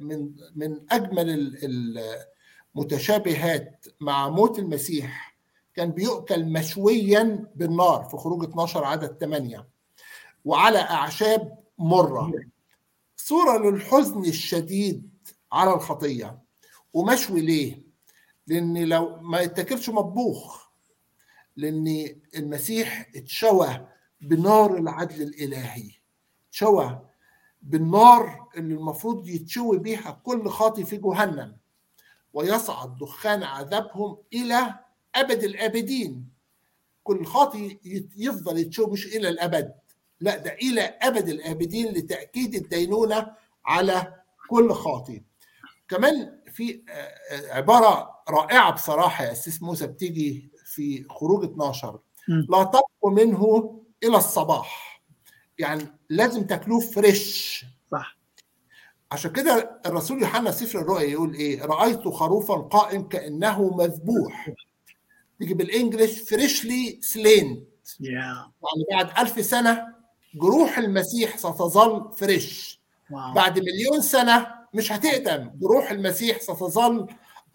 من من أجمل المتشابهات مع موت المسيح كان بيؤكل مشويا بالنار في خروج 12 عدد 8 وعلى أعشاب مرة. صورة للحزن الشديد على الخطية. ومشوي ليه؟ لأن لو ما يتاكلش مطبوخ. لأن المسيح اتشوى بنار العدل الإلهي. اتشوى بالنار اللي المفروض يتشوي بيها كل خاطي في جهنم. ويصعد دخان عذابهم إلى أبد الآبدين. كل خاطي يفضل يتشوي مش إلى الأبد. لا ده إلى أبد الآبدين لتأكيد الدينونة على كل خاطي. كمان في عبارة رائعة بصراحة يا أسيس موسى بتيجي في خروج 12 لا تبقوا منه إلى الصباح. يعني لازم تاكلوه فريش. صح. عشان كده الرسول يوحنا سفر الرؤيا يقول إيه؟ رأيت خروفا قائم كأنه مذبوح. تيجي بالانجلش فريشلي سلين. يعني بعد ألف سنة جروح المسيح ستظل فريش. بعد مليون سنة مش هتقدم جروح المسيح ستظل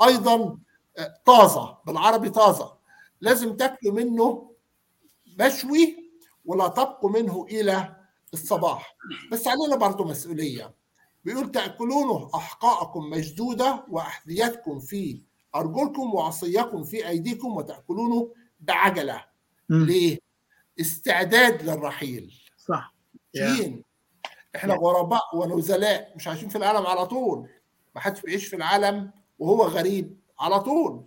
أيضا طازة بالعربي طازة. لازم تاكلوا منه مشوي ولا تبقوا منه إلى الصباح. بس علينا برضو مسؤولية. بيقول تأكلونه أحقاءكم مشدودة وأحذيتكم في أرجلكم وعصيكم في أيديكم وتأكلونه بعجلة. مم. ليه؟ استعداد للرحيل. صح. جين. إحنا غرباء ونزلاء مش عايشين في العالم على طول. ما حدش بيعيش في العالم وهو غريب على طول.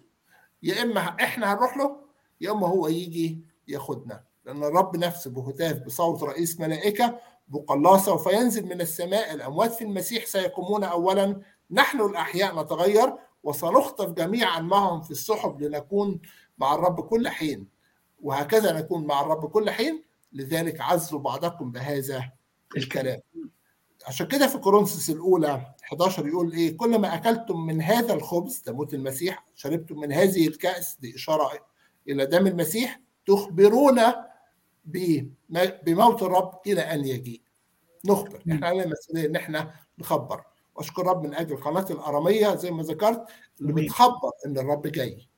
يا إما إحنا هنروح له يا إما هو يجي ياخدنا. لأن الرب نفسه بهتاف بصوت رئيس ملائكة بقلاصه سوف ينزل من السماء الأموات في المسيح سيقومون اولا. نحن الأحياء نتغير وسنخطف جميعا معهم في السحب لنكون مع الرب كل حين. وهكذا نكون مع الرب كل حين. لذلك عزوا بعضكم بهذا الكلام. عشان كده في كورنثوس الأولى 11 يقول إيه؟ كل ما أكلتم من هذا الخبز ده موت المسيح شربتم من هذه الكأس دي إشارة إلى دم المسيح تخبرون بموت الرب إلى أن يجيء نخبر. إحنا علينا مسؤوليه إن إحنا نخبر. واشكر رب من أجل قناة الأرامية زي ما ذكرت اللي بتخبر إن الرب جاي.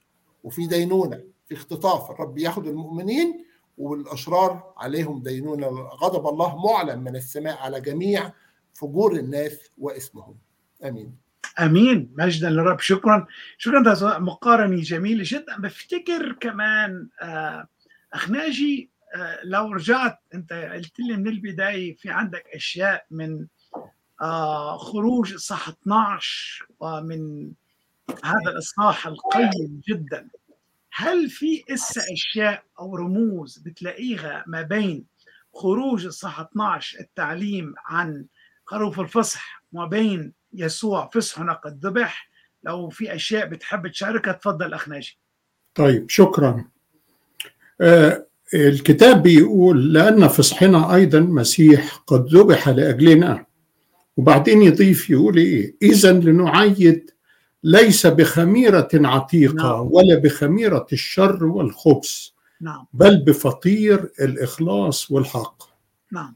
وفي دينونة في اختطاف. الرب ياخد المؤمنين والأشرار عليهم دينونة. غضب الله معلن من السماء على جميع فجور الناس واسمهم. آمين. آمين. مجدا للرب. شكرا. شكرا مقارنه جميله جدا. بفتكر كمان اخ ناجي لو رجعت انت قلت لي من البداية في عندك أشياء من خروج الصح 12 ومن هذا الاصحاح القيم جدا. هل في إسا أشياء أو رموز بتلاقيها ما بين خروج الصح 12 التعليم عن خروف الفصح وما بين يسوع فصحنا قد ذبح لو في أشياء بتحب تشاركها تفضل أخ ناجي. طيب شكرا. آه الكتاب بيقول لأن فصحنا أيضا مسيح قد ذبح لأجلنا. وبعدين يضيف يقول إيه؟ إذا لنعيد ليس بخميرة عتيقة نعم. ولا بخميرة الشر والخبث نعم. بل بفطير الإخلاص والحق. نعم.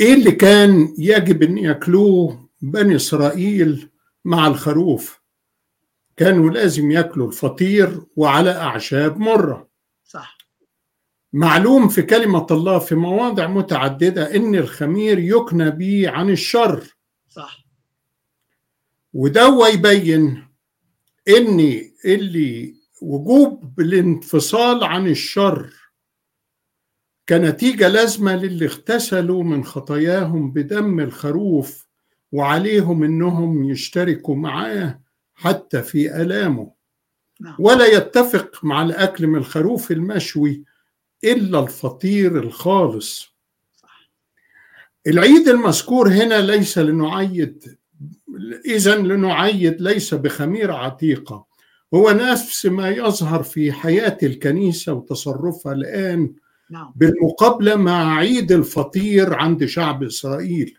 إيه اللي كان يجب أن يأكلوه بني إسرائيل مع الخروف؟ كانوا لازم يأكلوا الفطير وعلى أعشاب مرة. معلوم في كلمة الله في مواضع متعددة إن الخمير يكنى به عن الشر. صح. وده يبين ان اللي وجوب الانفصال عن الشر كنتيجة لازمة للي اغتسلوا من خطاياهم بدم الخروف وعليهم إنهم يشتركوا معاه حتى في آلامه. نعم. ولا يتفق مع الأكل من الخروف المشوي إلا الفطير الخالص. العيد المذكور هنا ليس لنعيد اذا لنعيد ليس بخميره عتيقه هو نفس ما يظهر في حياة الكنيسة وتصرفها الآن نعم. بالمقابله مع عيد الفطير عند شعب إسرائيل.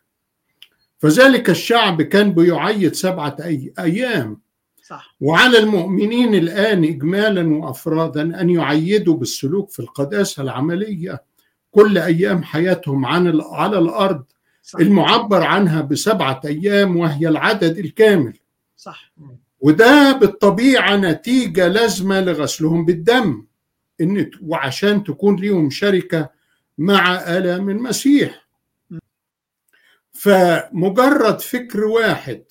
فذلك الشعب كان بيعيد سبعة أي- أيام. صح. وعلى المؤمنين الآن إجمالا وأفرادا أن يعيدوا بالسلوك في القداسة العملية. كل أيام حياتهم عن على الأرض. صح. المعبر عنها بسبعة أيام وهي العدد الكامل. صح. وده بالطبيعة نتيجة لازمة لغسلهم بالدم. إن وعشان تكون ليهم شركة مع آلام المسيح. فمجرد فكر واحد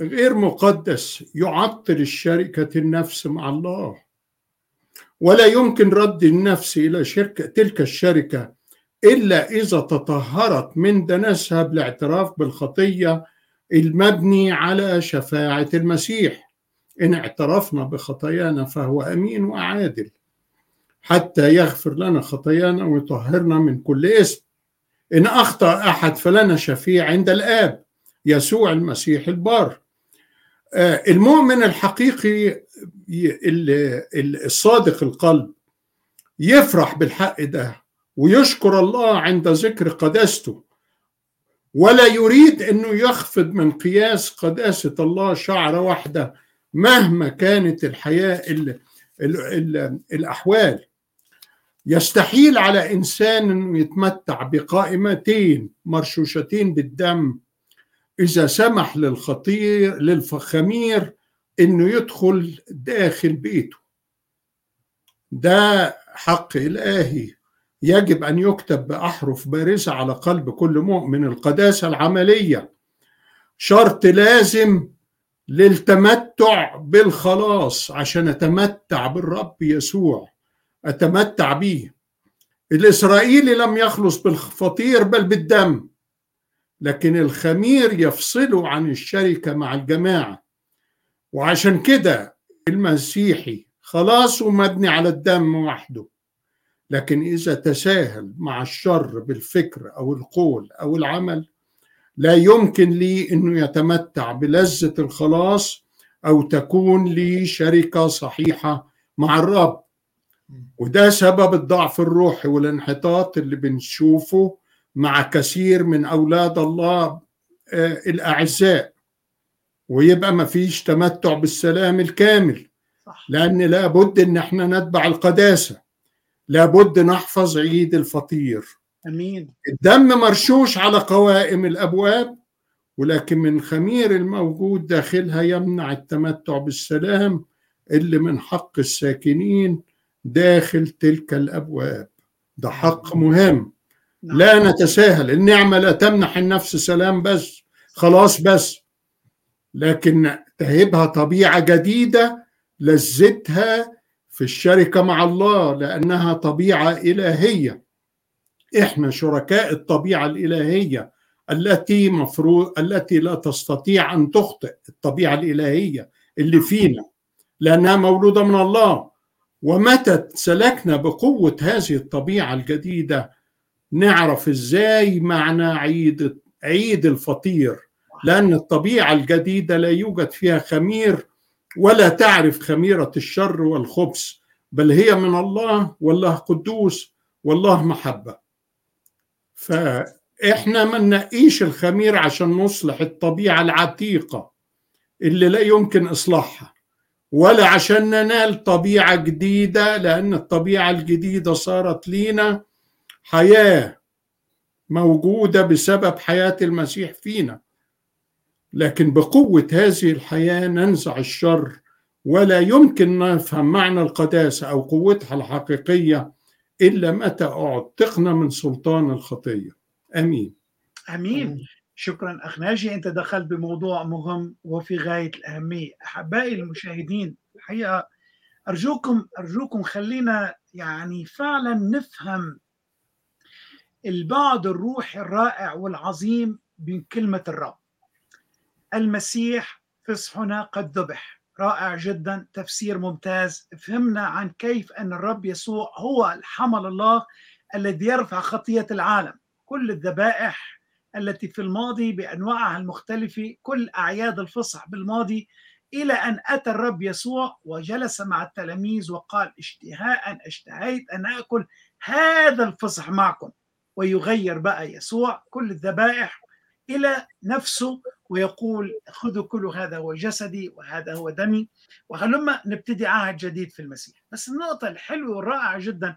غير مقدس يعطل الشركة النفس مع الله. ولا يمكن رد النفس إلى شركة تلك الشركة إلا إذا تطهرت من دنسها بالاعتراف بالخطية المبني على شفاعة المسيح. إن اعترفنا بخطايانا فهو أمين وعادل. حتى يغفر لنا خطايانا ويطهرنا من كل اسم إن أخطأ أحد فلنا شفيع عند الآب يسوع المسيح البار المؤمن الحقيقي الصادق القلب يفرح بالحق ده ويشكر الله عند ذكر قداسته ولا يريد إنه يخفض من قياس قداسة الله شعره واحدة مهما كانت الحياة ال ال ال الأحوال. يستحيل على إنسان إنه يتمتع بقائمتين مرشوشتين بالدم إذا سمح للخطير للخمير إنه يدخل داخل بيته. ده حق إلهي. يجب أن يكتب بأحرف بارزة على قلب كل مؤمن القداسة العملية. شرط لازم للتمتع بالخلاص عشان أتمتع بالرب يسوع. أتمتع بيه. الإسرائيلي لم يخلص بالفطير بل بالدم. لكن الخمير يفصله عن الشركة مع الجماعة. وعشان كده المسيحي خلاصه مبني على الدم وحده. لكن إذا تساهل مع الشر بالفكر أو القول أو العمل لا يمكن لي أنه يتمتع بلذة الخلاص أو تكون لي شركة صحيحة مع الرب. وده سبب الضعف الروحي والانحطاط اللي بنشوفه مع كثير من أولاد الله آه، الأعزاء. ويبقى مفيش تمتع بالسلام الكامل. لأن لابد إن إحنا نتبع القداسة. لابد نحفظ عيد الفطير. آمين. الدم مرشوش على قوائم الأبواب ولكن من خمير الموجود داخلها يمنع التمتع بالسلام اللي من حق الساكنين داخل تلك الأبواب. ده حق مهم. لا نتساهل. النعمة لا تمنح النفس سلام بس خلاص بس. لكن تهبها طبيعة جديدة لذتها في الشركة مع الله لأنها طبيعة إلهية. إحنا شركاء الطبيعة الإلهية التي مفروض التي لا تستطيع أن تخطئ الطبيعة الإلهية اللي فينا. لأنها مولودة من الله. ومتى سلكنا بقوة هذه الطبيعة الجديدة؟ نعرف إزاي معنى عيد عيد الفطير. لأن الطبيعة الجديدة لا يوجد فيها خمير ولا تعرف خميرة الشر والخبث. بل هي من الله والله قدوس والله محبة. فإحنا ما ننقيش الخمير عشان نصلح الطبيعة العتيقة اللي لا يمكن إصلاحها ولا عشان ننال طبيعة جديدة لأن الطبيعة الجديدة صارت لينا حياة موجودة بسبب حياة المسيح فينا. لكن بقوة هذه الحياة ننزع الشر ولا يمكن نفهم معنى القداسة أو قوتها الحقيقية إلا متى أعتقنا من سلطان الخطية. أمين. آمين. شكرا. أخ ناجي أنت دخلت بموضوع مهم وفي غاية الأهمية. أحبائي المشاهدين الحقيقة أرجوكم أرجوكم خلينا يعني فعلا نفهم البعد الروحي الرائع والعظيم من كلمة الرب. المسيح فصحنا قد ذبح. رائع جدا تفسير ممتاز. فهمنا عن كيف أن الرب يسوع هو الحمل الله الذي يرفع خطية العالم. كل الذبائح التي في الماضي بأنواعها المختلفة كل أعياد الفصح بالماضي إلى أن أتى الرب يسوع وجلس مع التلاميذ وقال اشتهاء أشتهيت أن أكل هذا الفصح معكم. ويغير بقى يسوع كل الذبائح إلى نفسه ويقول خذوا كل هذا هو جسدي وهذا هو دمي. وهلما نبتدي عهد جديد في المسيح. بس النقطة الحلوة والرائعة جدا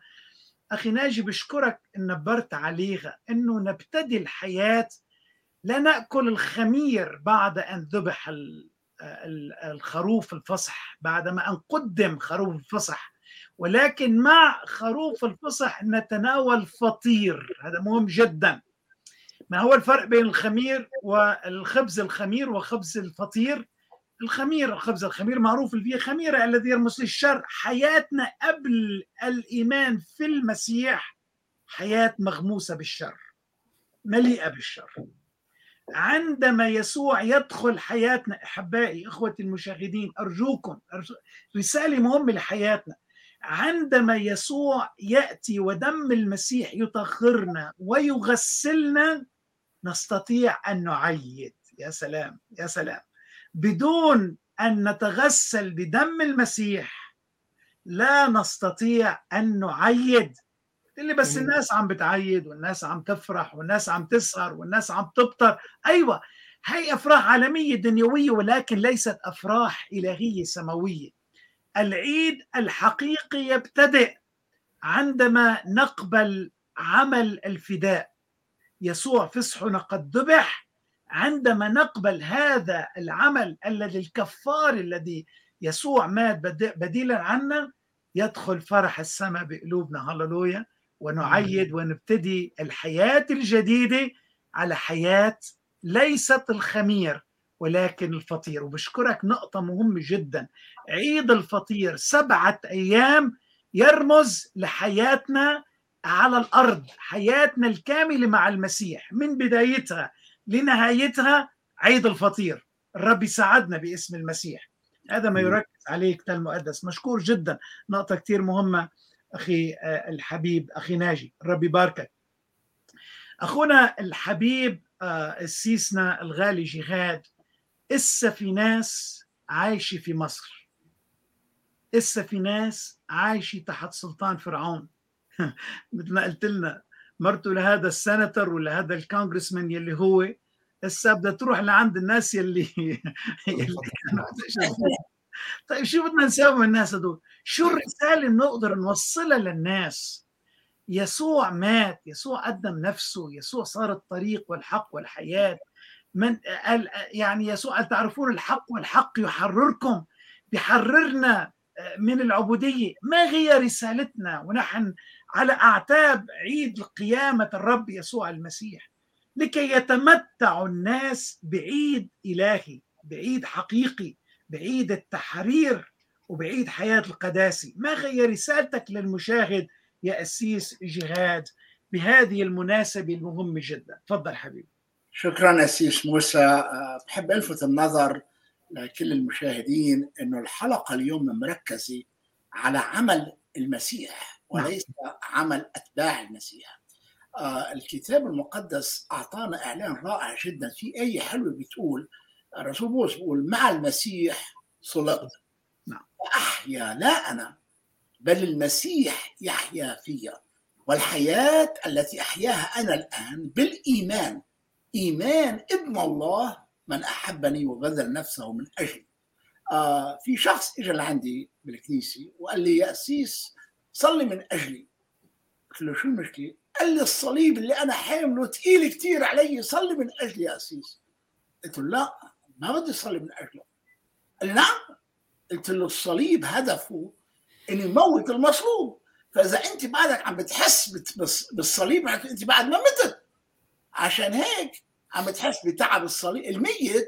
أخي ناجي بشكرك إن نبرت عليها إنه نبتدي الحياة لا نأكل الخمير بعد أن ذبح الخروف الفصح بعد ما أن قدم خروف الفصح. ولكن مع خروف الفصح نتناول فطير. هذا مهم جدا. ما هو الفرق بين الخمير والخبز الخمير وخبز الفطير؟ الخمير الخبز الخمير معروف اللي فيه خميرة الذي يرمز للشر. حياتنا قبل الإيمان في المسيح حياة مغموسة بالشر مليئة بالشر. عندما يسوع يدخل حياتنا أحبائي إخوتي المشاهدين أرجوكم رسالة مهمة لحياتنا. عندما يسوع يأتي ودم المسيح يطهرنا ويغسلنا نستطيع أن نعيد. يا سلام يا سلام. بدون أن نتغسل بدم المسيح لا نستطيع أن نعيد. اللي بس الناس عم بتعيد والناس عم تفرح والناس عم تسهر والناس عم تبطر. أيوه هي أفراح عالمية دنيوية ولكن ليست أفراح إلهية سماوية. العيد الحقيقي يبتدئ عندما نقبل عمل الفداء. يسوع فصحنا قد ذبح عندما نقبل هذا العمل الذي الكفار الذي يسوع مات بديلا عنا يدخل فرح السماء بقلوبنا. هللويا. ونعيد ونبتدي الحياة الجديدة على حياة ليست الخمير. ولكن الفطير. وبشكرك نقطة مهمة جدا. عيد الفطير سبعة أيام يرمز لحياتنا على الأرض حياتنا الكاملة مع المسيح. من بدايتها لنهايتها عيد الفطير. الرب يساعدنا باسم المسيح. هذا ما يركز عليه الكتاب المقدس مشكور جدا. نقطة كثير مهمة أخي الحبيب أخي ناجي. الرب يباركك. أخونا الحبيب السيسنا الغالي جهاد اسا في ناس عايشه في مصر اسا في ناس عايشه تحت سلطان فرعون <laughs> مثل ما قلت لنا مرته لهذا السنتر ولا هذا الكونغرسمان يلي هو هسه بدها تروح لعند الناس يلي, <laughs> يلي <laughs> طيب شو بدنا نسوي من الناس هدول؟ شو الرسالة اللي نقدر نوصلها للناس؟ يسوع مات، يسوع قدم نفسه، يسوع صار الطريق والحق والحياة من يعني يسوع تعرفون الحق والحق يحرركم بيحررنا من العبودية، ما هي رسالتنا؟ ونحن على أعتاب عيد قيامه الرب يسوع المسيح لكي يتمتع الناس بعيد إلهي، بعيد حقيقي بعيد التحرير وبعيد حياة القداسي. ما هي رسالتك للمشاهد يا أسيس جهاد بهذه المناسبة المهمة جدا؟ تفضل حبيبي. شكرا أسيس موسى بحب ألفت النظر لكل المشاهدين أنه الحلقة اليوم مركزة على عمل المسيح وليس. عمل أتباع المسيح آه الكتاب المقدس أعطانا إعلان رائع جدا في آية حلوة بتقول الرسول بولس بيقول مع المسيح صلبت نعم. أحيا لا أنا بل المسيح يحيا فيا والحياة التي أحياها أنا الآن بالإيمان إيمان ابن الله من أحبني وبذل نفسه من أجلي. آه في شخص اجى لعندي بالكنيسة وقال لي يا أسيس صلي من أجلي. قلت له شو المشكلة؟ قال لي الصليب اللي أنا حامله ثقيل كثير علي صلي من أجلي يا أسيس. قلت له لا ما بدي اصلي من أجله. قال لي نعم. قلت له الصليب هدفه انه يموت المصلوب فإذا أنت بعدك عم بتحس بالصليب أنت بعد ما متت. عشان هيك عم بتحس بتعب الصليب. الميت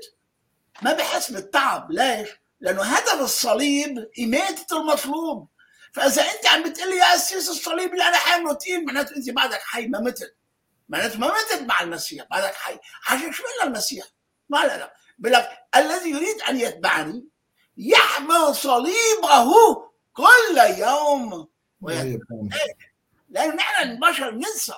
ما بحس بالتعب. ليش؟ لأنه هدف الصليب إماتة المطلوب فإذا أنت عم بتقول لي يا أسيس الصليب اللي أنا حامله تقيل معناته أنت بعدك حي ما متت. معناته ما متت مع المسيح. بعدك حي. عشان شو قلنا المسيح؟ ما لا لا. بلك الذي يريد أن يتبعني يحمل صليبه كل يوم. ويتبعني لأنه نحن البشر ننسى.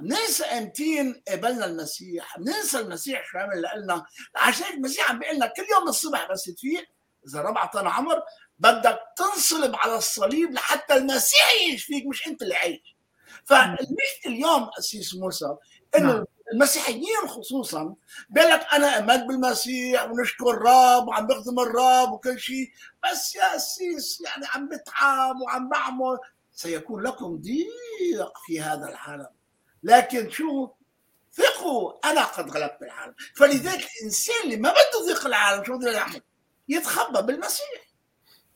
بننسى امتين قبلنا المسيح بننسى المسيح شو عمل لنا عشان المسيح عم بيقول لنا كل يوم الصبح بس تفيق إذا ربع طن عمر بدك تنصلب على الصليب لحتى المسيح يعيش فيك مش أنت اللي عايش. فالمشكلة اليوم أسيس موسى إنه المسيحيين خصوصا بيقول لك أنا آمنت بالمسيح ونشكر الرب وعم بخدم الرب وكل شيء بس يا أسيس يعني عم بتعب وعم بعمل. سيكون لكم ضيق في هذا العالم. لكن شو؟ ثقوا أنا قد غلبت العالم. فلذلك الإنسان اللي ما بده ضيق العالم شو بده يعمل؟ يتخبى بالمسيح.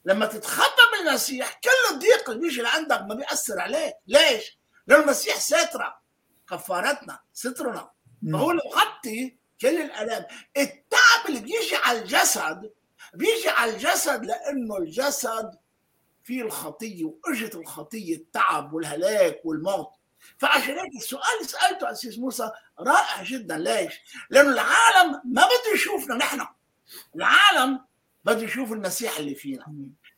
لما تتخبى بالمسيح كل الضيق اللي بيجي لعندك ما بيأثر عليك. ليش؟ لأن المسيح ساترة كفارتنا سترنا. فهو مغطي كل الآلام التعب اللي بيجي على الجسد بيجي على الجسد لأنه الجسد فيه الخطية وأجت الخطية التعب والهلاك والموت. فعشان هيك السؤال اللي سألته اسيس موسى رائع جدا. ليش؟ لأنه العالم ما بده يشوفنا نحن. العالم بده يشوف المسيح اللي فينا.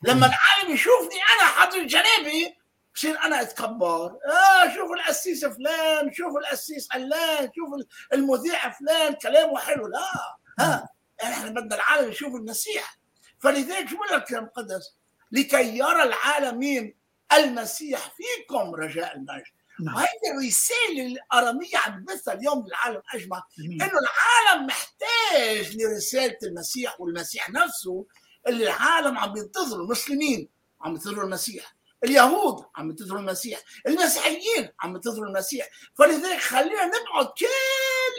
لما العالم يشوفني أنا حاطط جنابي بصير أنا أتكبر. آه شوف القسيس فلان شوف القسيس علان شوف المذيع فلان كلامه حلو. لا. ها إحنا بدنا العالم يشوف المسيح. فلذلك شو بقول لك الكتاب المقدس لكي يرى العالمين المسيح فيكم رجاء المجد. نعم. وهي الرسالة الأرامية عم بثها اليوم للعالم أجمع إنه العالم محتاج لرسالة المسيح والمسيح نفسه اللي العالم عم ينتظروا المسلمين عم ينتظروا المسيح. اليهود عم ينتظروا المسيح. المسيحيين عم ينتظروا المسيح. فلذلك خلينا نبعد كل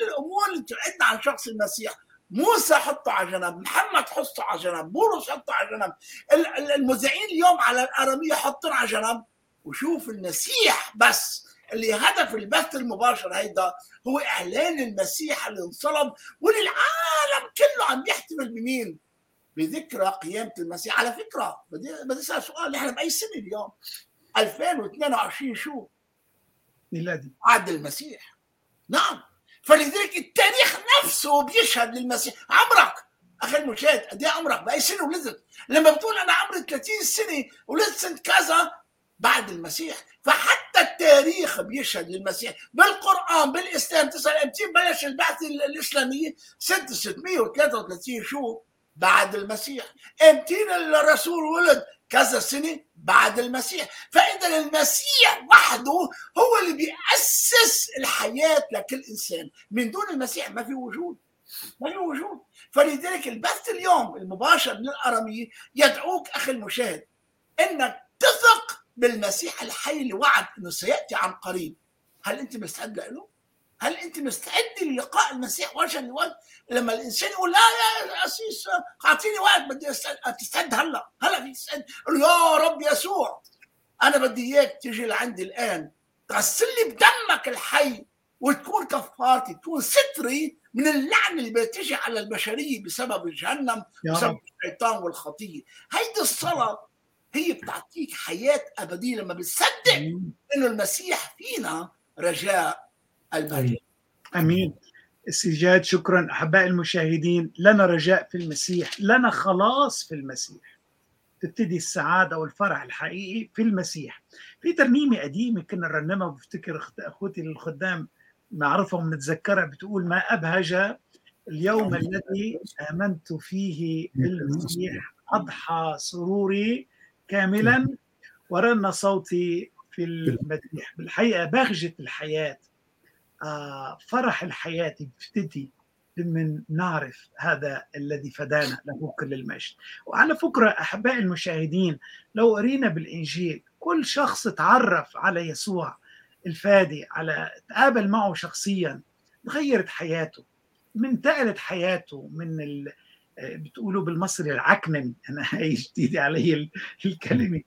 الأمور اللي تبعدنا عن شخص المسيح. موسى حطه على جنب محمد حطه على جنب بولس حطه على جنب. المذيعين اليوم على الأرامية حطوا على جنب. وشوف المسيح بس. اللي هدف البث المباشر هيدا هو إعلان المسيح اللي انصلب وللعالم كله عم يحتفل بمين؟ بذكرى قيامة المسيح. على فكرة بدي بدي أسأل سؤال. نحن بأي سنة اليوم؟ 2022 شو؟ ميلادي. عهد المسيح. نعم. فلذلك التاريخ نفسه بيشهد للمسيح. عمرك أخي المشاهد قد إيه عمرك؟ بأي سنة ولدت؟ لما بتقول أنا عمري 30 سنة ولدت سنة كذا بعد المسيح. فحتى التاريخ بيشهد للمسيح. بالقرآن بالإسلام تسأل أمتى بلش البعث الإسلامي؟ سنة 633 شو؟ بعد المسيح. أمتى الرسول ولد كذا سنة بعد المسيح. فإذا المسيح وحده هو اللي بيأسس الحياة لكل إنسان. من دون المسيح ما في وجود. ما في وجود. فلذلك البث اليوم المباشر من الأرامية يدعوك أخي المشاهد أنك تثق بالمسيح الحي اللي وعد إنه سيأتي عن قريب. هل أنت مستعد له؟ هل أنت مستعد للقاء المسيح وجها لوجه؟ لما الإنسان يقول لا يا أسيس أعطيني وقت بدي أستعد. تستعد هلأ؟ هلأ في تستعد يا رب يسوع أنا بدي إياك تيجي لعندي الآن. تغسل لي بدمك الحي وتكون كفارتي تكون ستري من اللعنه اللي بتجي على البشرية بسبب جهنم بسبب الشيطان والخطية. هيدي الصلاة هي بتعطيك حياة أبدية لما بتصدق إنه المسيح فينا رجاء البرية أمين. السجاد شكرا. أحبائي المشاهدين لنا رجاء في المسيح لنا خلاص في المسيح. تبتدي السعادة والفرح الحقيقي في المسيح. في ترنيمة قديمة كنا نرنمها بفتكر أخوتي الخدام نعرفها ونتذكرها بتقول ما أبهج اليوم الذي آمنت فيه بالمسيح أضحى سروري كاملا ورن صوتي في المديح. بالحقيقة بهجه الحياة. آه فرح الحياة بيبتدي من نعرف هذا الذي فدانا له كل المجد. وعلى فكرة أحبائي المشاهدين لو قرينا بالإنجيل كل شخص تعرف على يسوع الفادي على تقابل معه شخصيا تغيرت حياته من انتقلت حياته من ال... بتقولوا بالمصري العكنن. <laughs> أنا هي جديده علي الكلمة.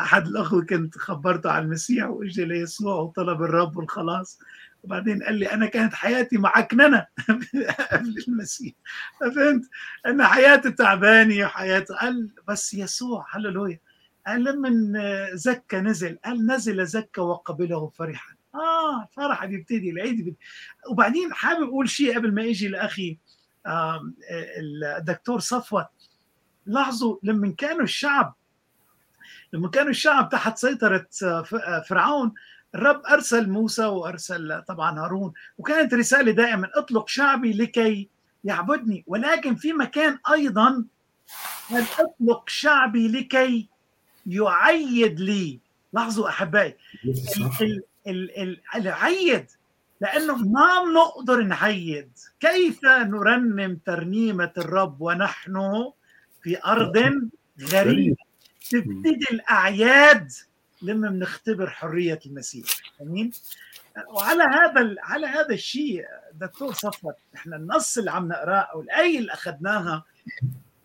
أحد الأخوة كنت خبرته على المسيح واجى ليسوع وطلب الرب والخلاص. وبعدين قال لي أنا كانت حياتي معكننة <laughs> قبل المسيح. فهمت؟ أن حياتي تعبانة وحياتي قال بس يسوع هللويا. قال لما زكى نزل قال نزل زكى وقبله فرحا. آه الفرح بيبتدي العيد بيبتدي. وبعدين حابب أقول شيء قبل ما يجي لأخي. الدكتور صفوت لاحظوا لما كانوا الشعب لما كانوا الشعب تحت سيطرة فرعون الرب أرسل موسى وأرسل طبعا هارون وكانت رسالة دائما اطلق شعبي لكي يعبدني. ولكن في مكان أيضا أن اطلق شعبي لكي يعيد لي. لاحظوا أحبائي العيد لأنه ما بنقدر نعيد كيف نرنم ترنيمة الرب ونحن في أرض غريبة؟ تبتدي الأعياد لما بنختبر حرية المسيح. امين وعلى هذا على هذا الشيء دكتور صفوت إحنا النص اللي عم نقرأه أو الايه اللي أخذناها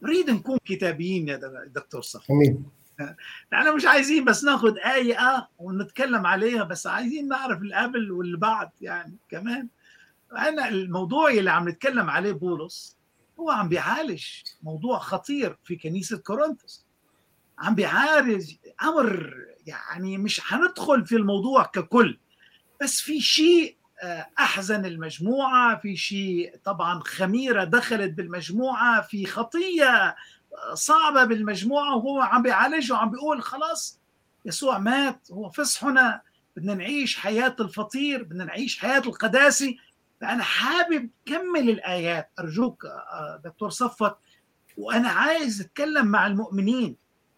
نريد نكون كتابيين يا دكتور صفوت. امين إحنا مش عايزين بس ناخذ آية ونتكلم عليها بس عايزين نعرف اللي قبل واللي بعد يعني كمان. أنا الموضوع اللي عم نتكلم عليه بولس هو عم بيعالج موضوع خطير في كنيسة كورنثوس. عم بيعالج أمر يعني مش هندخل في الموضوع ككل بس في شيء أحزن المجموعة في شيء طبعا خميرة دخلت بالمجموعة في خطية صعبه بالمجموعه وهو عم بيعالج وعم بيقول خلاص يسوع مات هو فصحنا بدنا نعيش حياة الفطير بدنا نعيش حياة القداسه فأنا حابب كمل الآيات. أرجوك دكتور صفت وأنا عايز أتكلم مع المؤمنين.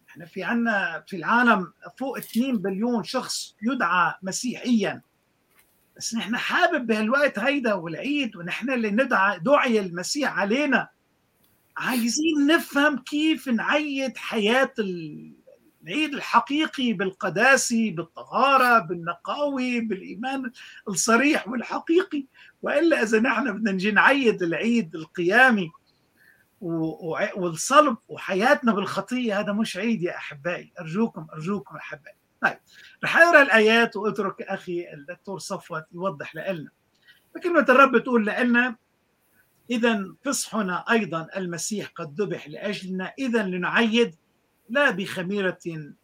إحنا في عنا في العالم فوق 2 بليون شخص يدعى مسيحيا. بس نحن حابب بهالوقت هيدا والعيد ونحن اللي ندعى دعي المسيح علينا. عايزين نفهم كيف نعيد حياة العيد الحقيقي بالقداسي بالطهارة بالنقاوي بالإيمان الصريح والحقيقي. وإلا إذا نحن بدنا نجي نعيد العيد القيامي والصلب وحياتنا بالخطية هذا مش عيد يا أحبائي. أرجوكم أرجوكم أحبائي. طيب رح أقرأ الآيات وأترك أخي الدكتور صفوت يوضح لنا. فكلمه الرب تقول لنا اذا فصحنا أيضا المسيح قد ذبح لأجلنا. اذا لنعيد لا بخميرة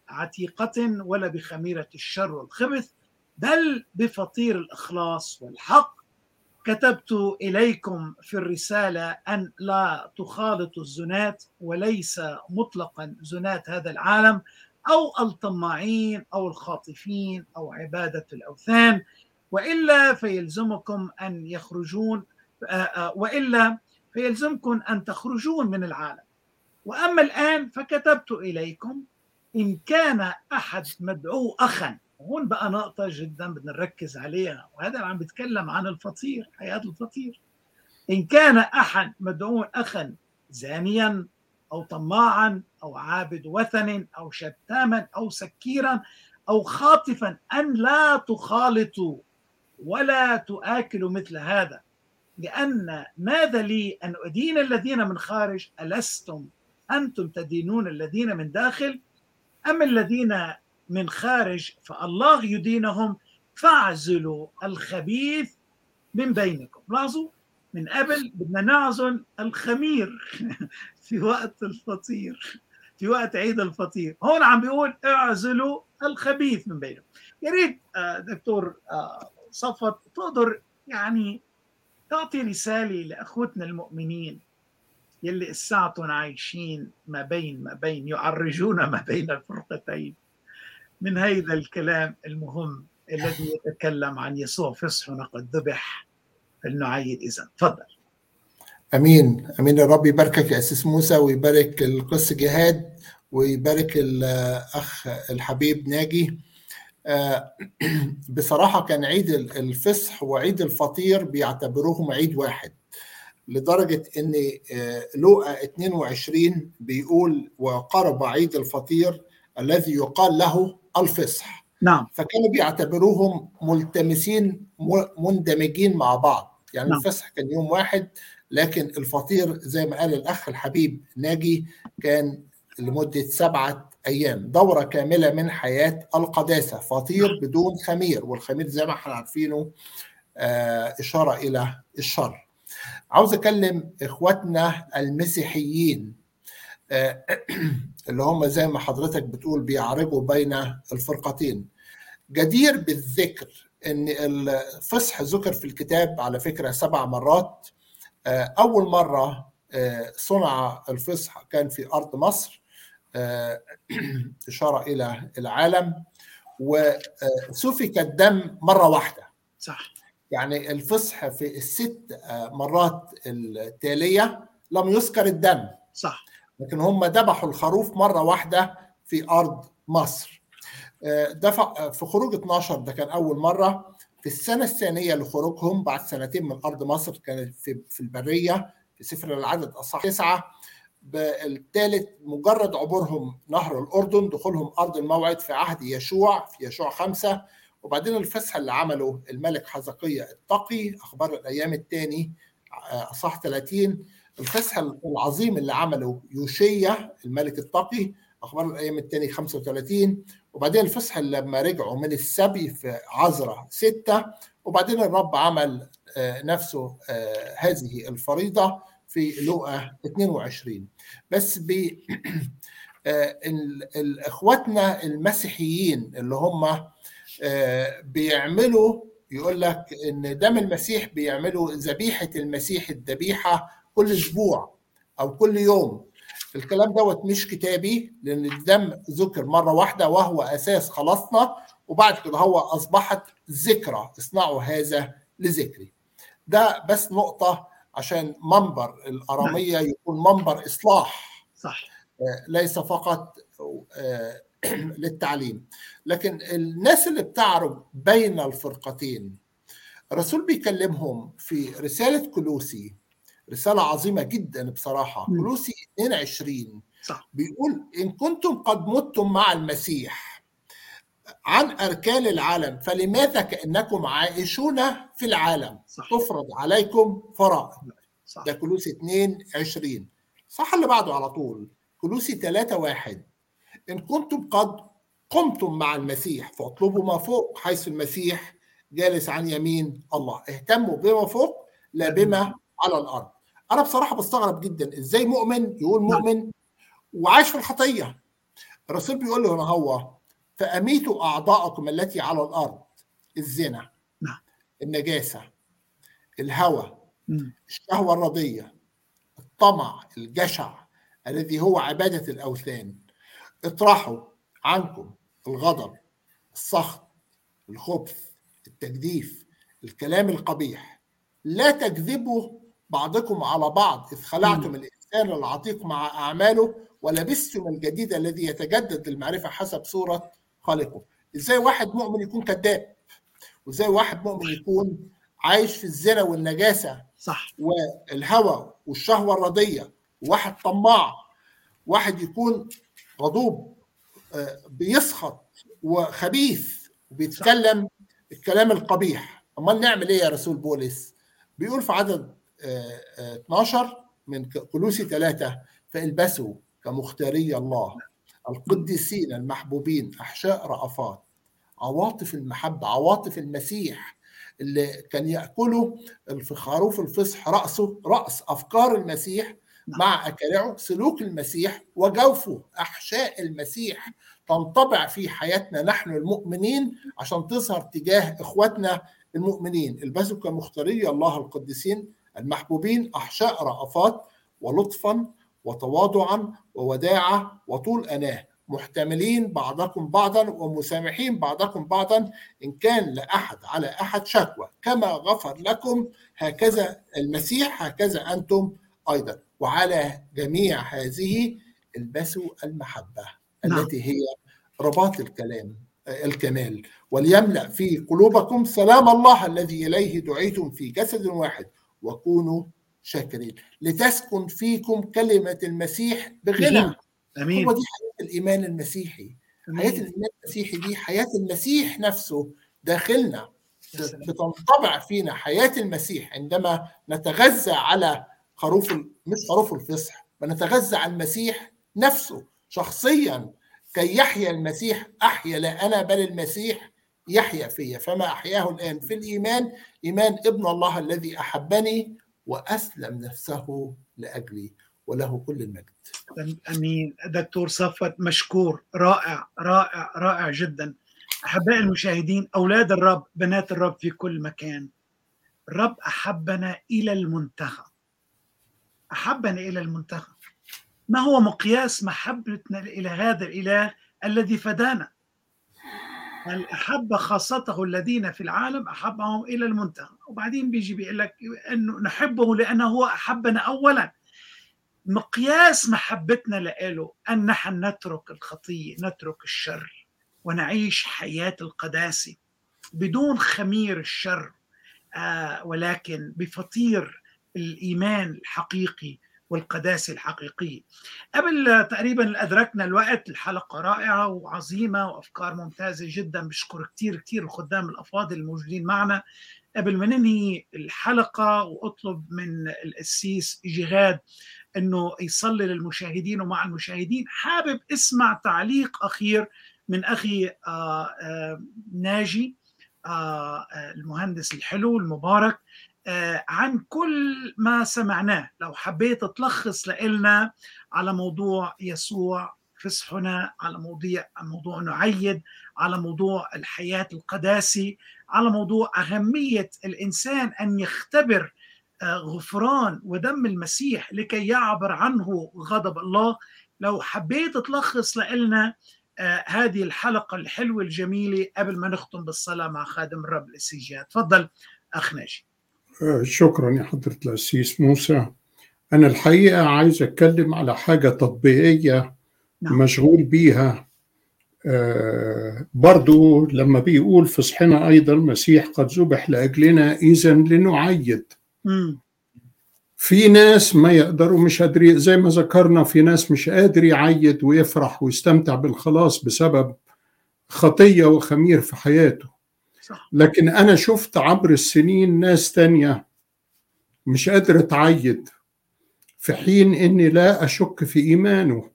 عتيقة ولا بخميرة الشر والخبث بل بفطير الإخلاص والحق. كتبت إليكم في الرسالة أن لا تخالطوا الزنات وليس مطلقا زنات هذا العالم أو الطماعين أو الخاطفين أو عبادة الأوثان. وإلا فيلزمكم أن يخرجون وإلا فيلزمكم أن تخرجون من العالم. وأما الآن فكتبت إليكم إن كان أحد مدعو أخا. هون بقى نقطة جدا بدنا نركز عليها. وهذا عم بيتكلم عن الفطير حياة الفطير. إن كان أحد مدعو أخا زانيا أو طماعا أو عابد وثن أو شتاما أو سكيرا أو خاطفا أن لا تخالطوا ولا تآكلوا مثل هذا. لأن ماذا لي أن أدين الذين من خارج؟ ألستم؟ أنتم تدينون الذين من داخل؟ أم الذين من خارج؟ فالله يدينهم. فاعزلوا الخبيث من بينكم. لاحظوا؟ من قبل بدنا نعزل الخمير <laughs> في وقت الفطير في وقت عيد الفطير. هون عم بيقول اعزلوا الخبيث من بينكم. يا ريت دكتور صفت تقدر يعني تعطي رسالة لأخوتنا المؤمنين يلي الساعتهم عايشين ما بين ما بين يعرجون ما بين الفرقتين. من هذا الكلام المهم الذي يتكلم عن يسوع فصحنا قد ذبح فلنعيد إذا تفضل. أمين. أمين الرب يباركك يا اسيس موسى ويبارك القس جهاد ويبارك الاخ الحبيب ناجي. <clears throat> بصراحة كان عيد الفصح وعيد الفطير بيعتبروهم عيد واحد لدرجة إن لوقا 22 بيقول وقرب عيد الفطير الذي يقال له الفصح. نعم. فكانوا بيعتبروهم ملتمسين مندمجين مع بعض. يعني نعم. الفصح كان يوم واحد لكن الفطير زي ما قال الأخ الحبيب ناجي كان لمدة سبعة أيام دورة كاملة من حياة القداسة فطير بدون خمير والخمير زي ما إحنا عارفينه إشارة إلى الشر. عاوز أكلم إخواتنا المسيحيين <clears throat> اللي هم زي ما حضرتك بتقول بيعرجوا بين الفرقتين. جدير بالذكر إن الفصح ذكر في الكتاب على فكرة سبع مرات أول مرة صنع الفصح كان في أرض مصر <clears throat> إشارة إلى العالم وسفك الدم مرة واحدة. صح. يعني الفصح في الست مرات التالية لم يذكر الدم. صح. لكن هم ذبحوا الخروف مرة واحدة في أرض مصر. دفع في خروج 12 ده كان أول مرة. في السنة الثانية لخروجهم بعد سنتين من أرض مصر كانت في البرية في سفر العدد اصحاح تسعة. بالثالث مجرد عبورهم نهر الأردن دخولهم أرض الموعد في عهد يشوع في يشوع خمسة. وبعدين الفسح اللي عمله الملك حزقية التقي أخبار الأيام الثاني أصحاح 30 الفسح العظيم اللي عمله يوشيا الملك التقي أخبار الأيام الثاني 35 وبعدين الفسح لما رجعوا من السبي في عزرة ستة. وبعدين الرب عمل نفسه هذه الفريضة. في لوقا 22 بس ب <clears throat> اخواتنا المسيحيين اللي هم بيعملوا يقول لك إن دم المسيح بيعملوا ذبيحة المسيح الذبيحة كل أسبوع أو كل يوم. الكلام دوت مش كتابي لأن الدم ذكر مرة واحدة وهو أساس خلاصنا وبعد كده هو أصبحت ذكرى اصنعوا هذا لذكري. ده بس نقطة عشان منبر الأرامية يكون منبر إصلاح. صح. ليس فقط <clears throat> للتعليم. لكن الناس اللي بتعرض بين الفرقتين الرسول بيكلمهم في رسالة كلوسي رسالة عظيمة جدا بصراحة م. كلوسي 22 صح. بيقول إن كنتم قد متم مع المسيح. عن أركان العالم فلماذا كأنكم عائشون في العالم؟ صح. تفرض عليكم فرائض. ده كلوسي 22 صح اللي بعده على طول؟ كلوسي 3 1 إن كنتم قد قمتم مع المسيح فاطلبوا ما فوق حيث المسيح جالس عن يمين الله. اهتموا بما فوق لا بما على الأرض. أنا بصراحة بستغرب جدا إزاي مؤمن يقول مؤمن وعايش في الخطية. الرسول بيقول له هنا هو. فأميتوا أعضاءكم التي على الأرض. الزنا. نعم. النجاسة. الهوى. مم. الشهوة الرضية. الطمع. الجشع. الذي هو عبادة الأوثان. اطرحوا عنكم الغضب. السخط. الخبث. التجديف. الكلام القبيح. لا تكذبوا بعضكم على بعض. إذ خلعتم. الإنسان العتيق مع أعماله ولبستم الجديد الذي يتجدد للمعرفة حسب صورة خالقه. إزاي واحد مؤمن يكون كذاب؟ وإزاي واحد مؤمن يكون عايش في الزنا والنجاسة صح. والهوى والشهوة الرضية؟ واحد طماع. واحد يكون غضوب آه، بيسخط وخبيث وبيتكلم الكلام القبيح. أمال نعمل إيه يا رسول بولس؟ بيقول في عدد آه، آه، 12 من كلوسي ثلاثة فإلبسوا كمختاري الله. القديسين المحبوبين أحشاء رأفات عواطف المحبة عواطف المسيح اللي كان يأكله في خروف الفصح رأسه رأس أفكار المسيح مع أكارعه سلوك المسيح وجوفه أحشاء المسيح تنطبع في حياتنا نحن المؤمنين عشان تظهر تجاه إخواتنا المؤمنين. البسوا كمختاري الله القديسين المحبوبين أحشاء رأفات ولطفا وتواضعا ووداعة وطول أناه. محتملين بعضكم بعضا ومسامحين بعضكم بعضا إن كان لأحد على أحد شكوى. كما غفر لكم هكذا المسيح هكذا أنتم أيضا. وعلى جميع هذه البسوا المحبة نعم. التي هي رباط الكلام الكمال. وليملأ في قلوبكم سلام الله الذي إليه دعيتم في جسد واحد. وكونوا شاكرين. لتسكن فيكم كلمة المسيح بغنى. أمين. هو دي حياة الإيمان المسيحي. حياة امين الإيمان المسيحي دي حياة المسيح نفسه داخلنا. بتنطبع فينا حياة المسيح عندما نتغذى على خروف مش خروف الفصح بنتغذى على المسيح نفسه. شخصيا كي يحيا المسيح أحيا لا أنا بل المسيح يحيا فيا. فما أحياه الآن في الإيمان إيمان ابن الله الذي أحبني وأسلم نفسه لأجلي وله كل المجد. أمين. دكتور صفوت مشكور رائع رائع رائع جدا. أحبائي المشاهدين أولاد الرب بنات الرب في كل مكان. الرب أحبنا إلى المنتهى. أحبنا إلى المنتهى. ما هو مقياس محبتنا إلى هذا الإله الذي فدانا؟ هل احب خاصته الذين في العالم أحبهم إلى المنتهى. وبعدين بيجي بيقول لك إنه نحبه لأنه هو أحبنا اولا. مقياس محبتنا له أن نحن نترك الخطية نترك الشر ونعيش حياة القداسة بدون خمير الشر آه ولكن بفطير الإيمان الحقيقي والقداسه الحقيقيه. قبل تقريبا أدركنا الوقت الحلقة رائعة وعظيمة وأفكار ممتازة جدا بشكر كثير كثير الخدام الأفاضل الموجودين معنا. قبل ما ننهي الحلقة وأطلب من القسيس جهاد إنه يصلي للمشاهدين ومع المشاهدين. حابب أسمع تعليق أخير من أخي آآ آآ ناجي آآ المهندس الحلو المبارك. عن كل ما سمعناه. لو حبيت تلخص لنا على موضوع يسوع فصحنا على موضوع موضوع نعيد على موضوع الحياة القداسي على موضوع أهمية الإنسان أن يختبر غفران ودم المسيح لكي يعبر عنه غضب الله. لو حبيت تلخص لنا هذه الحلقة الحلوة الجميلة قبل ما نختم بالصلاة مع خادم الرب الإسيجات تفضل أخ ناجي. شكرا يا حضرة الأسيس موسى أنا الحقيقة عايز أتكلم على حاجة تطبيقية نعم. مشغول بيها آه برضو لما بيقول في صحنا أيضا المسيح قد ذبح لأجلنا إذا لنعيد م. في ناس ما يقدروا مش قادرين زي ما ذكرنا في ناس مش قادر يعيد ويفرح ويستمتع بالخلاص بسبب خطية وخمير في حياته. لكن أنا شفت عبر السنين ناس تانية مش قادرة تعيد في حين إني لا أشك في إيمانه.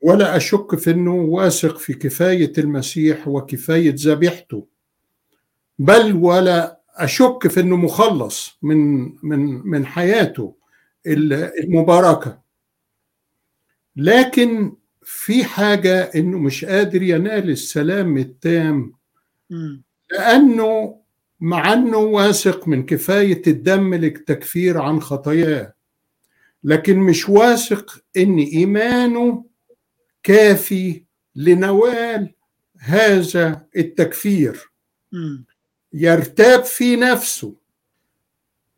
ولا أشك في أنه واثق في كفاية المسيح وكفاية ذبيحته. بل ولا أشك في أنه مخلص من من من حياته المباركة. لكن في حاجة أنه مش قادر ينال السلام التام لأنه مع أنه واثق من كفاية الدم للتكفير عن خطاياه. لكن مش واثق أن إيمانه كافي لنوال هذا التكفير. يرتاب في نفسه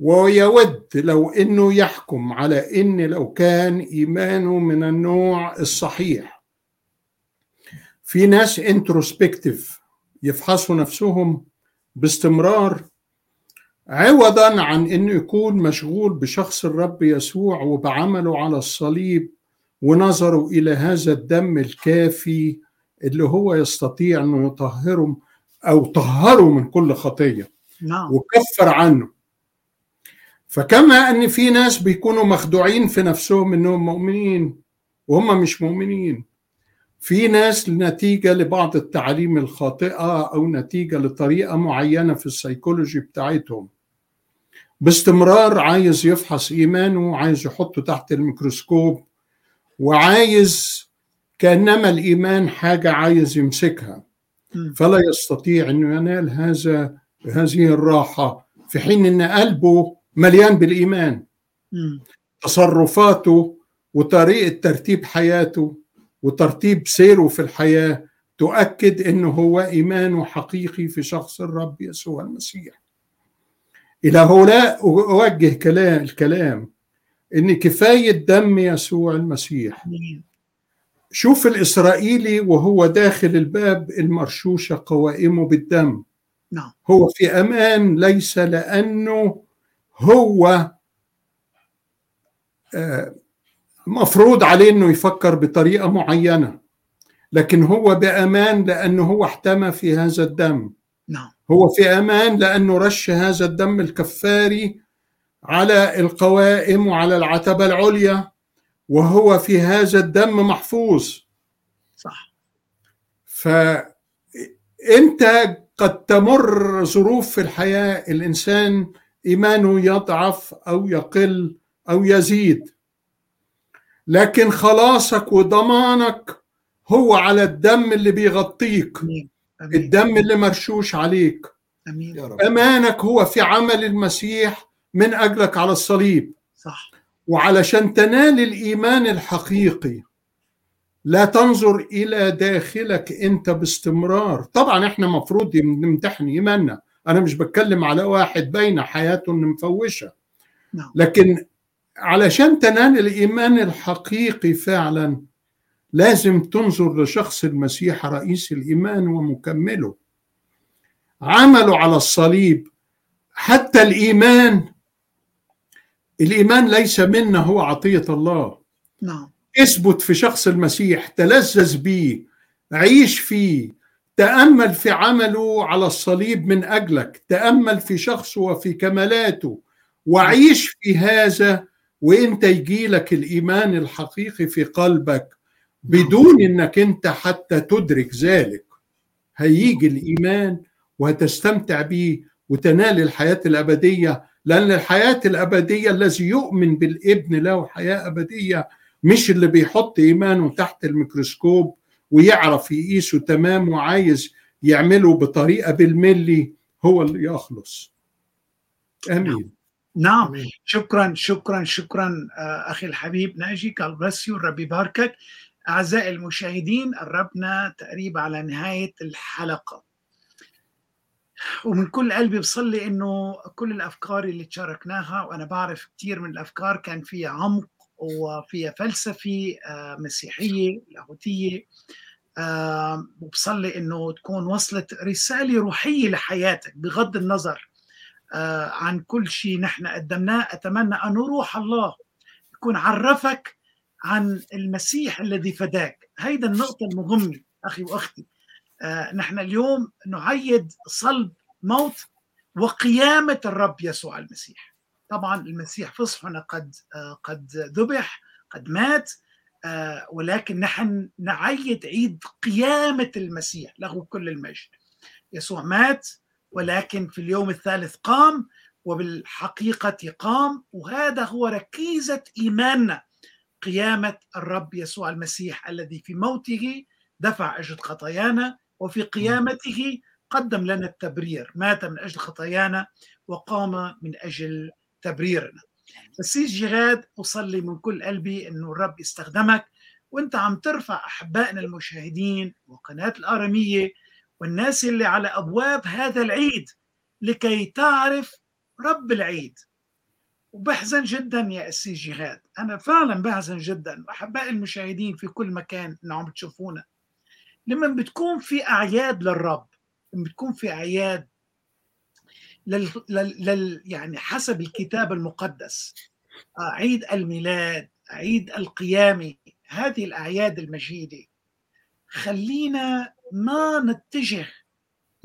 ويود لو إنه يحكم على إن لو كان إيمانه من النوع الصحيح. في ناس انتروسبكتيف يفحصوا نفسهم باستمرار عوضا عن انه يكون مشغول بشخص الرب يسوع وبعمله على الصليب ونظروا إلى هذا الدم الكافي اللي هو يستطيع انه يطهرهم أو طهروا من كل خطية نعم. وكفر عنه فكما أن في ناس بيكونوا مخدوعين في نفسهم إنهم مؤمنين وهم مش مؤمنين في ناس نتيجة لبعض التعاليم الخاطئة أو نتيجة لطريقة معينة في السيكولوجي بتاعتهم. باستمرار عايز يفحص إيمانه عايز يحطه تحت الميكروسكوب وعايز كأنما الإيمان حاجة عايز يمسكها. فلا يستطيع إنه ينال هذا هذه الراحة في حين إن قلبه مليان بالإيمان. تصرفاته وطريقة ترتيب حياته وترتيب سيره في الحياة تؤكد إنه هو ايمانه حقيقي في شخص الرب يسوع المسيح. إلى هؤلاء أوجه كلام الكلام إن كفاية دم يسوع المسيح. شوف الإسرائيلي وهو داخل الباب المرشوشة قوائمه بالدم. نعم. هو في أمان ليس لأنه هو مفروض عليه إنه يفكر بطريقة معينة لكن هو بأمان لأنه هو احتمى في هذا الدم. نعم. هو في أمان لأنه رش هذا الدم الكفاري على القوائم وعلى العتبة العليا وهو في هذا الدم محفوظ. صح. إنت قد تمر ظروف في الحياة الإنسان إيمانه يضعف أو يقل أو يزيد. لكن خلاصك وضمانك هو على الدم اللي بيغطيك. آمين. آمين. الدم اللي مرشوش عليك. يا رب. أمانك هو في عمل المسيح من أجلك على الصليب. صح. وعلشان تنال الإيمان الحقيقي لا تنظر إلى داخلك أنت باستمرار. طبعا إحنا مفروض نمتحن إيماننا. أنا مش بتكلم على واحد بين حياته إنه مفوشة. نعم. لكن علشان تنال الإيمان الحقيقي فعلا لازم تنظر لشخص المسيح رئيس الإيمان ومكمله. عمله على الصليب حتى الإيمان الإيمان ليس منا هو عطية الله. نعم. اثبت في شخص المسيح تلذذ بيه عيش فيه تأمل في عمله على الصليب من أجلك تأمل في شخصه وفي كمالاته وعيش في هذا وانت يجيلك الإيمان الحقيقي في قلبك بدون إنك انت حتى تدرك ذلك. هيجي الإيمان وهتستمتع بيه وتنال الحياة الأبدية لأن الحياة الأبدية الذي يؤمن بالابن له حياة أبدية مش اللي بيحط إيمانه تحت الميكروسكوب ويعرف يقيسه تمام وعايز يعمله بطريقة بالملي هو اللي يخلص. آمين. نعم. آمين. شكرا شكرا شكرا آه، أخي الحبيب ناجي. God bless you الرب يباركك. أعزائي المشاهدين قربنا تقريبا على نهاية الحلقة. ومن كل قلبي بصلي إنه كل الأفكار اللي تشاركناها وأنا بعرف كثير من الأفكار كان فيها عمق وفيها فلسفه آه، مسيحية لاهوتية. آه، وبصلي إنه تكون وصلت رسالة روحية لحياتك بغض النظر عن كل شيء نحن قدمناه. أتمنى أن روح الله يكون عرفك عن المسيح الذي فداك. هيدا النقطة المهمة أخي وأختي. آه، نحن اليوم نعيد صلب موت وقيامة الرب يسوع المسيح. طبعا المسيح فصحنا قد آه، قد ذبح قد مات آه، ولكن نحن نعيد عيد قيامة المسيح له كل المجد. يسوع مات ولكن في اليوم الثالث قام وبالحقيقة قام وهذا هو ركيزة إيماننا. قيامة الرب يسوع المسيح الذي في موته دفع أجل خطايانا وفي قيامته قدم لنا التبرير. مات من أجل خطايانا وقام من أجل تبريرنا. بسيس جهاد أصلي من كل قلبي أنه الرب يستخدمك وأنت عم ترفع أحبائنا المشاهدين وقناة الآرامية والناس اللي على أبواب هذا العيد لكي تعرف رب العيد. وبحزن جدا يا اسي جهاد أنا فعلا بحزن جدا. أحبائي المشاهدين في كل مكان انه عم بتشوفونا لما بتكون في أعياد للرب لما بتكون في أعياد لل... لل... لل... يعني حسب الكتاب المقدس عيد الميلاد عيد القيامة هذه الأعياد المجيدة خلينا ما نتجه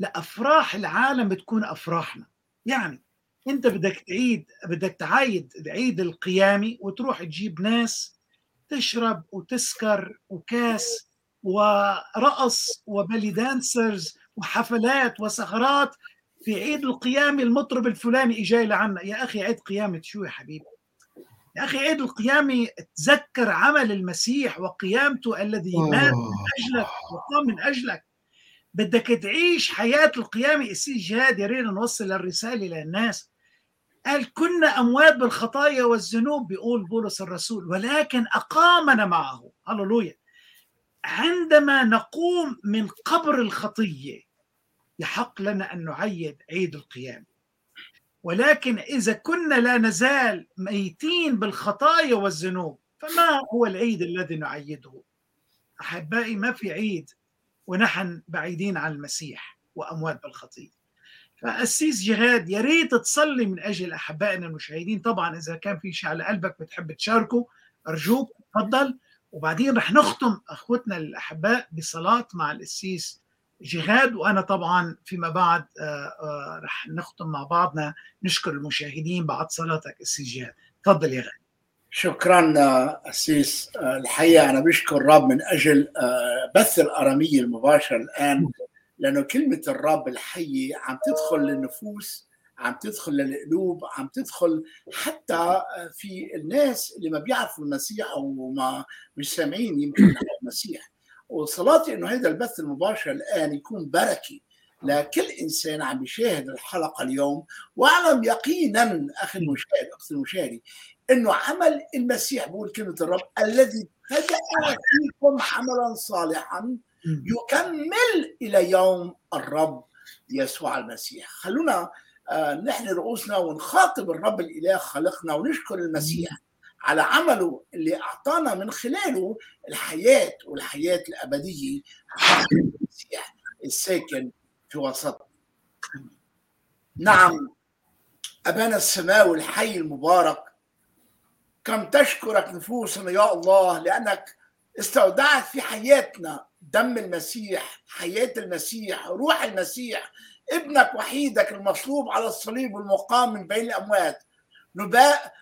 لأفراح العالم بتكون أفراحنا. يعني أنت بدك تعيد بدك تعيد عيد القيامي وتروح تجيب ناس تشرب وتسكر وكاس ورقص و belly dancers وحفلات وسهرات في عيد القيامة المطرب الفلاني إجا لعنا. يا أخي عيد قيامة شو يا حبيبي؟ يا أخي عيد القيامة تذكر عمل المسيح وقيامته الذي مات من أجلك وقام من أجلك. بدك تعيش حياة القيامة. أسيس جهاد يا ريت نوصل الرسالة للناس. قال كنا أموات بالخطايا والذنوب بيقول بولس الرسول ولكن أقامنا معه. هللويا. عندما نقوم من قبر الخطية يحق لنا أن نعيد عيد القيامة. ولكن إذا كنا لا نزال ميتين بالخطايا والذنوب فما هو العيد الذي نعيده؟ أحبائي ما في عيد ونحن بعيدين عن المسيح وأموات بالخطيه. فقسيس جهاد يا ريت تصلي من أجل أحبائنا المشاهدين. طبعا إذا كان في شيء على قلبك بتحب تشاركه أرجوك تفضل. وبعدين رح نختم أخوتنا الأحباء بصلاة مع القسيس جهاد وأنا طبعا فيما بعد رح نختم مع بعضنا. نشكر المشاهدين بعد صلاتك قسيس جهاد. تفضل يا غالي. شكرا أسيس الحقيقة أنا بشكر الرب من أجل بث الأرامية المباشر الآن لأنه كلمة الرب الحية عم تدخل للنفوس عم تدخل للقلوب عم تدخل حتى في الناس اللي ما بيعرفوا المسيح أو ما مش سامعين يمكن المسيح. وصلاتي إنه هذا البث المباشر الآن يكون بركه لكل إنسان عم يشاهد الحلقة اليوم واعلم يقينا أخي المشاهد أختي المشاهدي إنه عمل المسيح بقول كلمة الرب الذي بدأ فيكم عملا صالحا يكمل إلى يوم الرب يسوع المسيح. خلونا نحن رؤوسنا ونخاطب الرب الإله خلقنا ونشكر المسيح. على عمله اللي أعطانا من خلاله الحياة والحياة الأبدية. الساكن في وسطنا نعم أبانا السماوي الحي المبارك كم تشكرك نفوسنا يا الله لأنك استودعت في حياتنا دم المسيح حياة المسيح روح المسيح ابنك وحيدك المصلوب على الصليب والمقام من بين الأموات.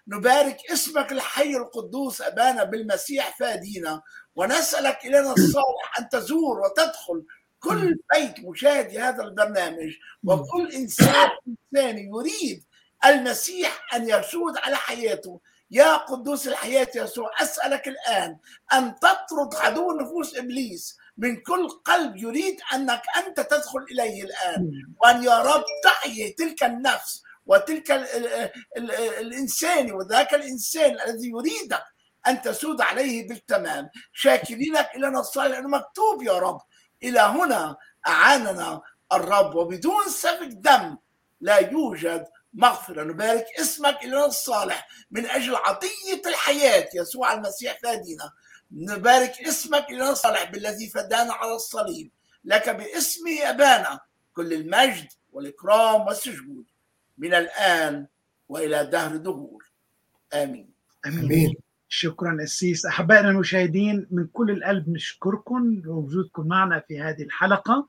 نبارك اسمك الحي القدوس أبانا بالمسيح فادينا ونسألك إلينا الصالح أن تزور وتدخل كل بيت مشاهد هذا البرنامج وكل إنسان انسان يريد المسيح أن يسود على حياته. يا قدوس الحياة يسوع أسألك الآن أن تطرد عدو نفوس إبليس من كل قلب يريد أنك أنت تدخل إليه الآن وأن يا رب تحيي تلك النفس وتلك ال ال ال الإنسان وذاك الإنسان الذي يريدك أن تسود عليه بالتمام. شاكرينك الينا الصالح لأنه مكتوب يا رب. إلى هنا أعاننا الرب وبدون سفك دم لا يوجد مغفرة. نبارك اسمك إلى الصالح من أجل عطية الحياة يسوع المسيح فادينا. نبارك اسمك إلى الصالح بالذي فدانا على الصليب. لك باسم أبانا. كل المجد والإكرام والسجود. من الآن وإلى دهر دهور آمين. آمين. شكرا أسيس. أحبائنا المشاهدين من كل القلب نشكركم لوجودكم معنا في هذه الحلقة.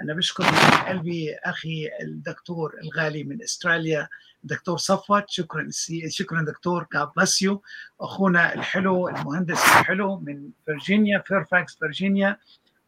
أنا بشكر من قلبي أخي الدكتور الغالي من أستراليا دكتور صفوت. شكرا شكرا دكتور you أخونا الحلو المهندس الحلو من فيرجينيا فيرفاكس فيرجينيا.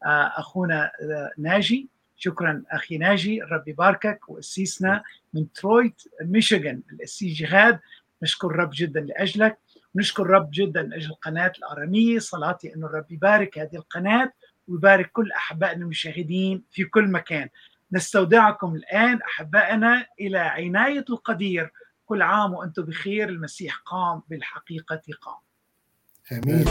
أخونا ناجي. شكرا أخي ناجي الرب يباركك وأسيسنا من ديترويت ميشيغان الأسيس جهاد. نشكر الرب جدا لأجلك نشكر الرب جدا لأجل قناة الأرامية. صلاتي أنه الرب يبارك هذه القناة ويبارك كل أحبائنا المشاهدين في كل مكان. نستودعكم الآن أحبائنا إلى عناية القدير. كل عام وأنتم بخير المسيح قام بالحقيقة قام. آمين.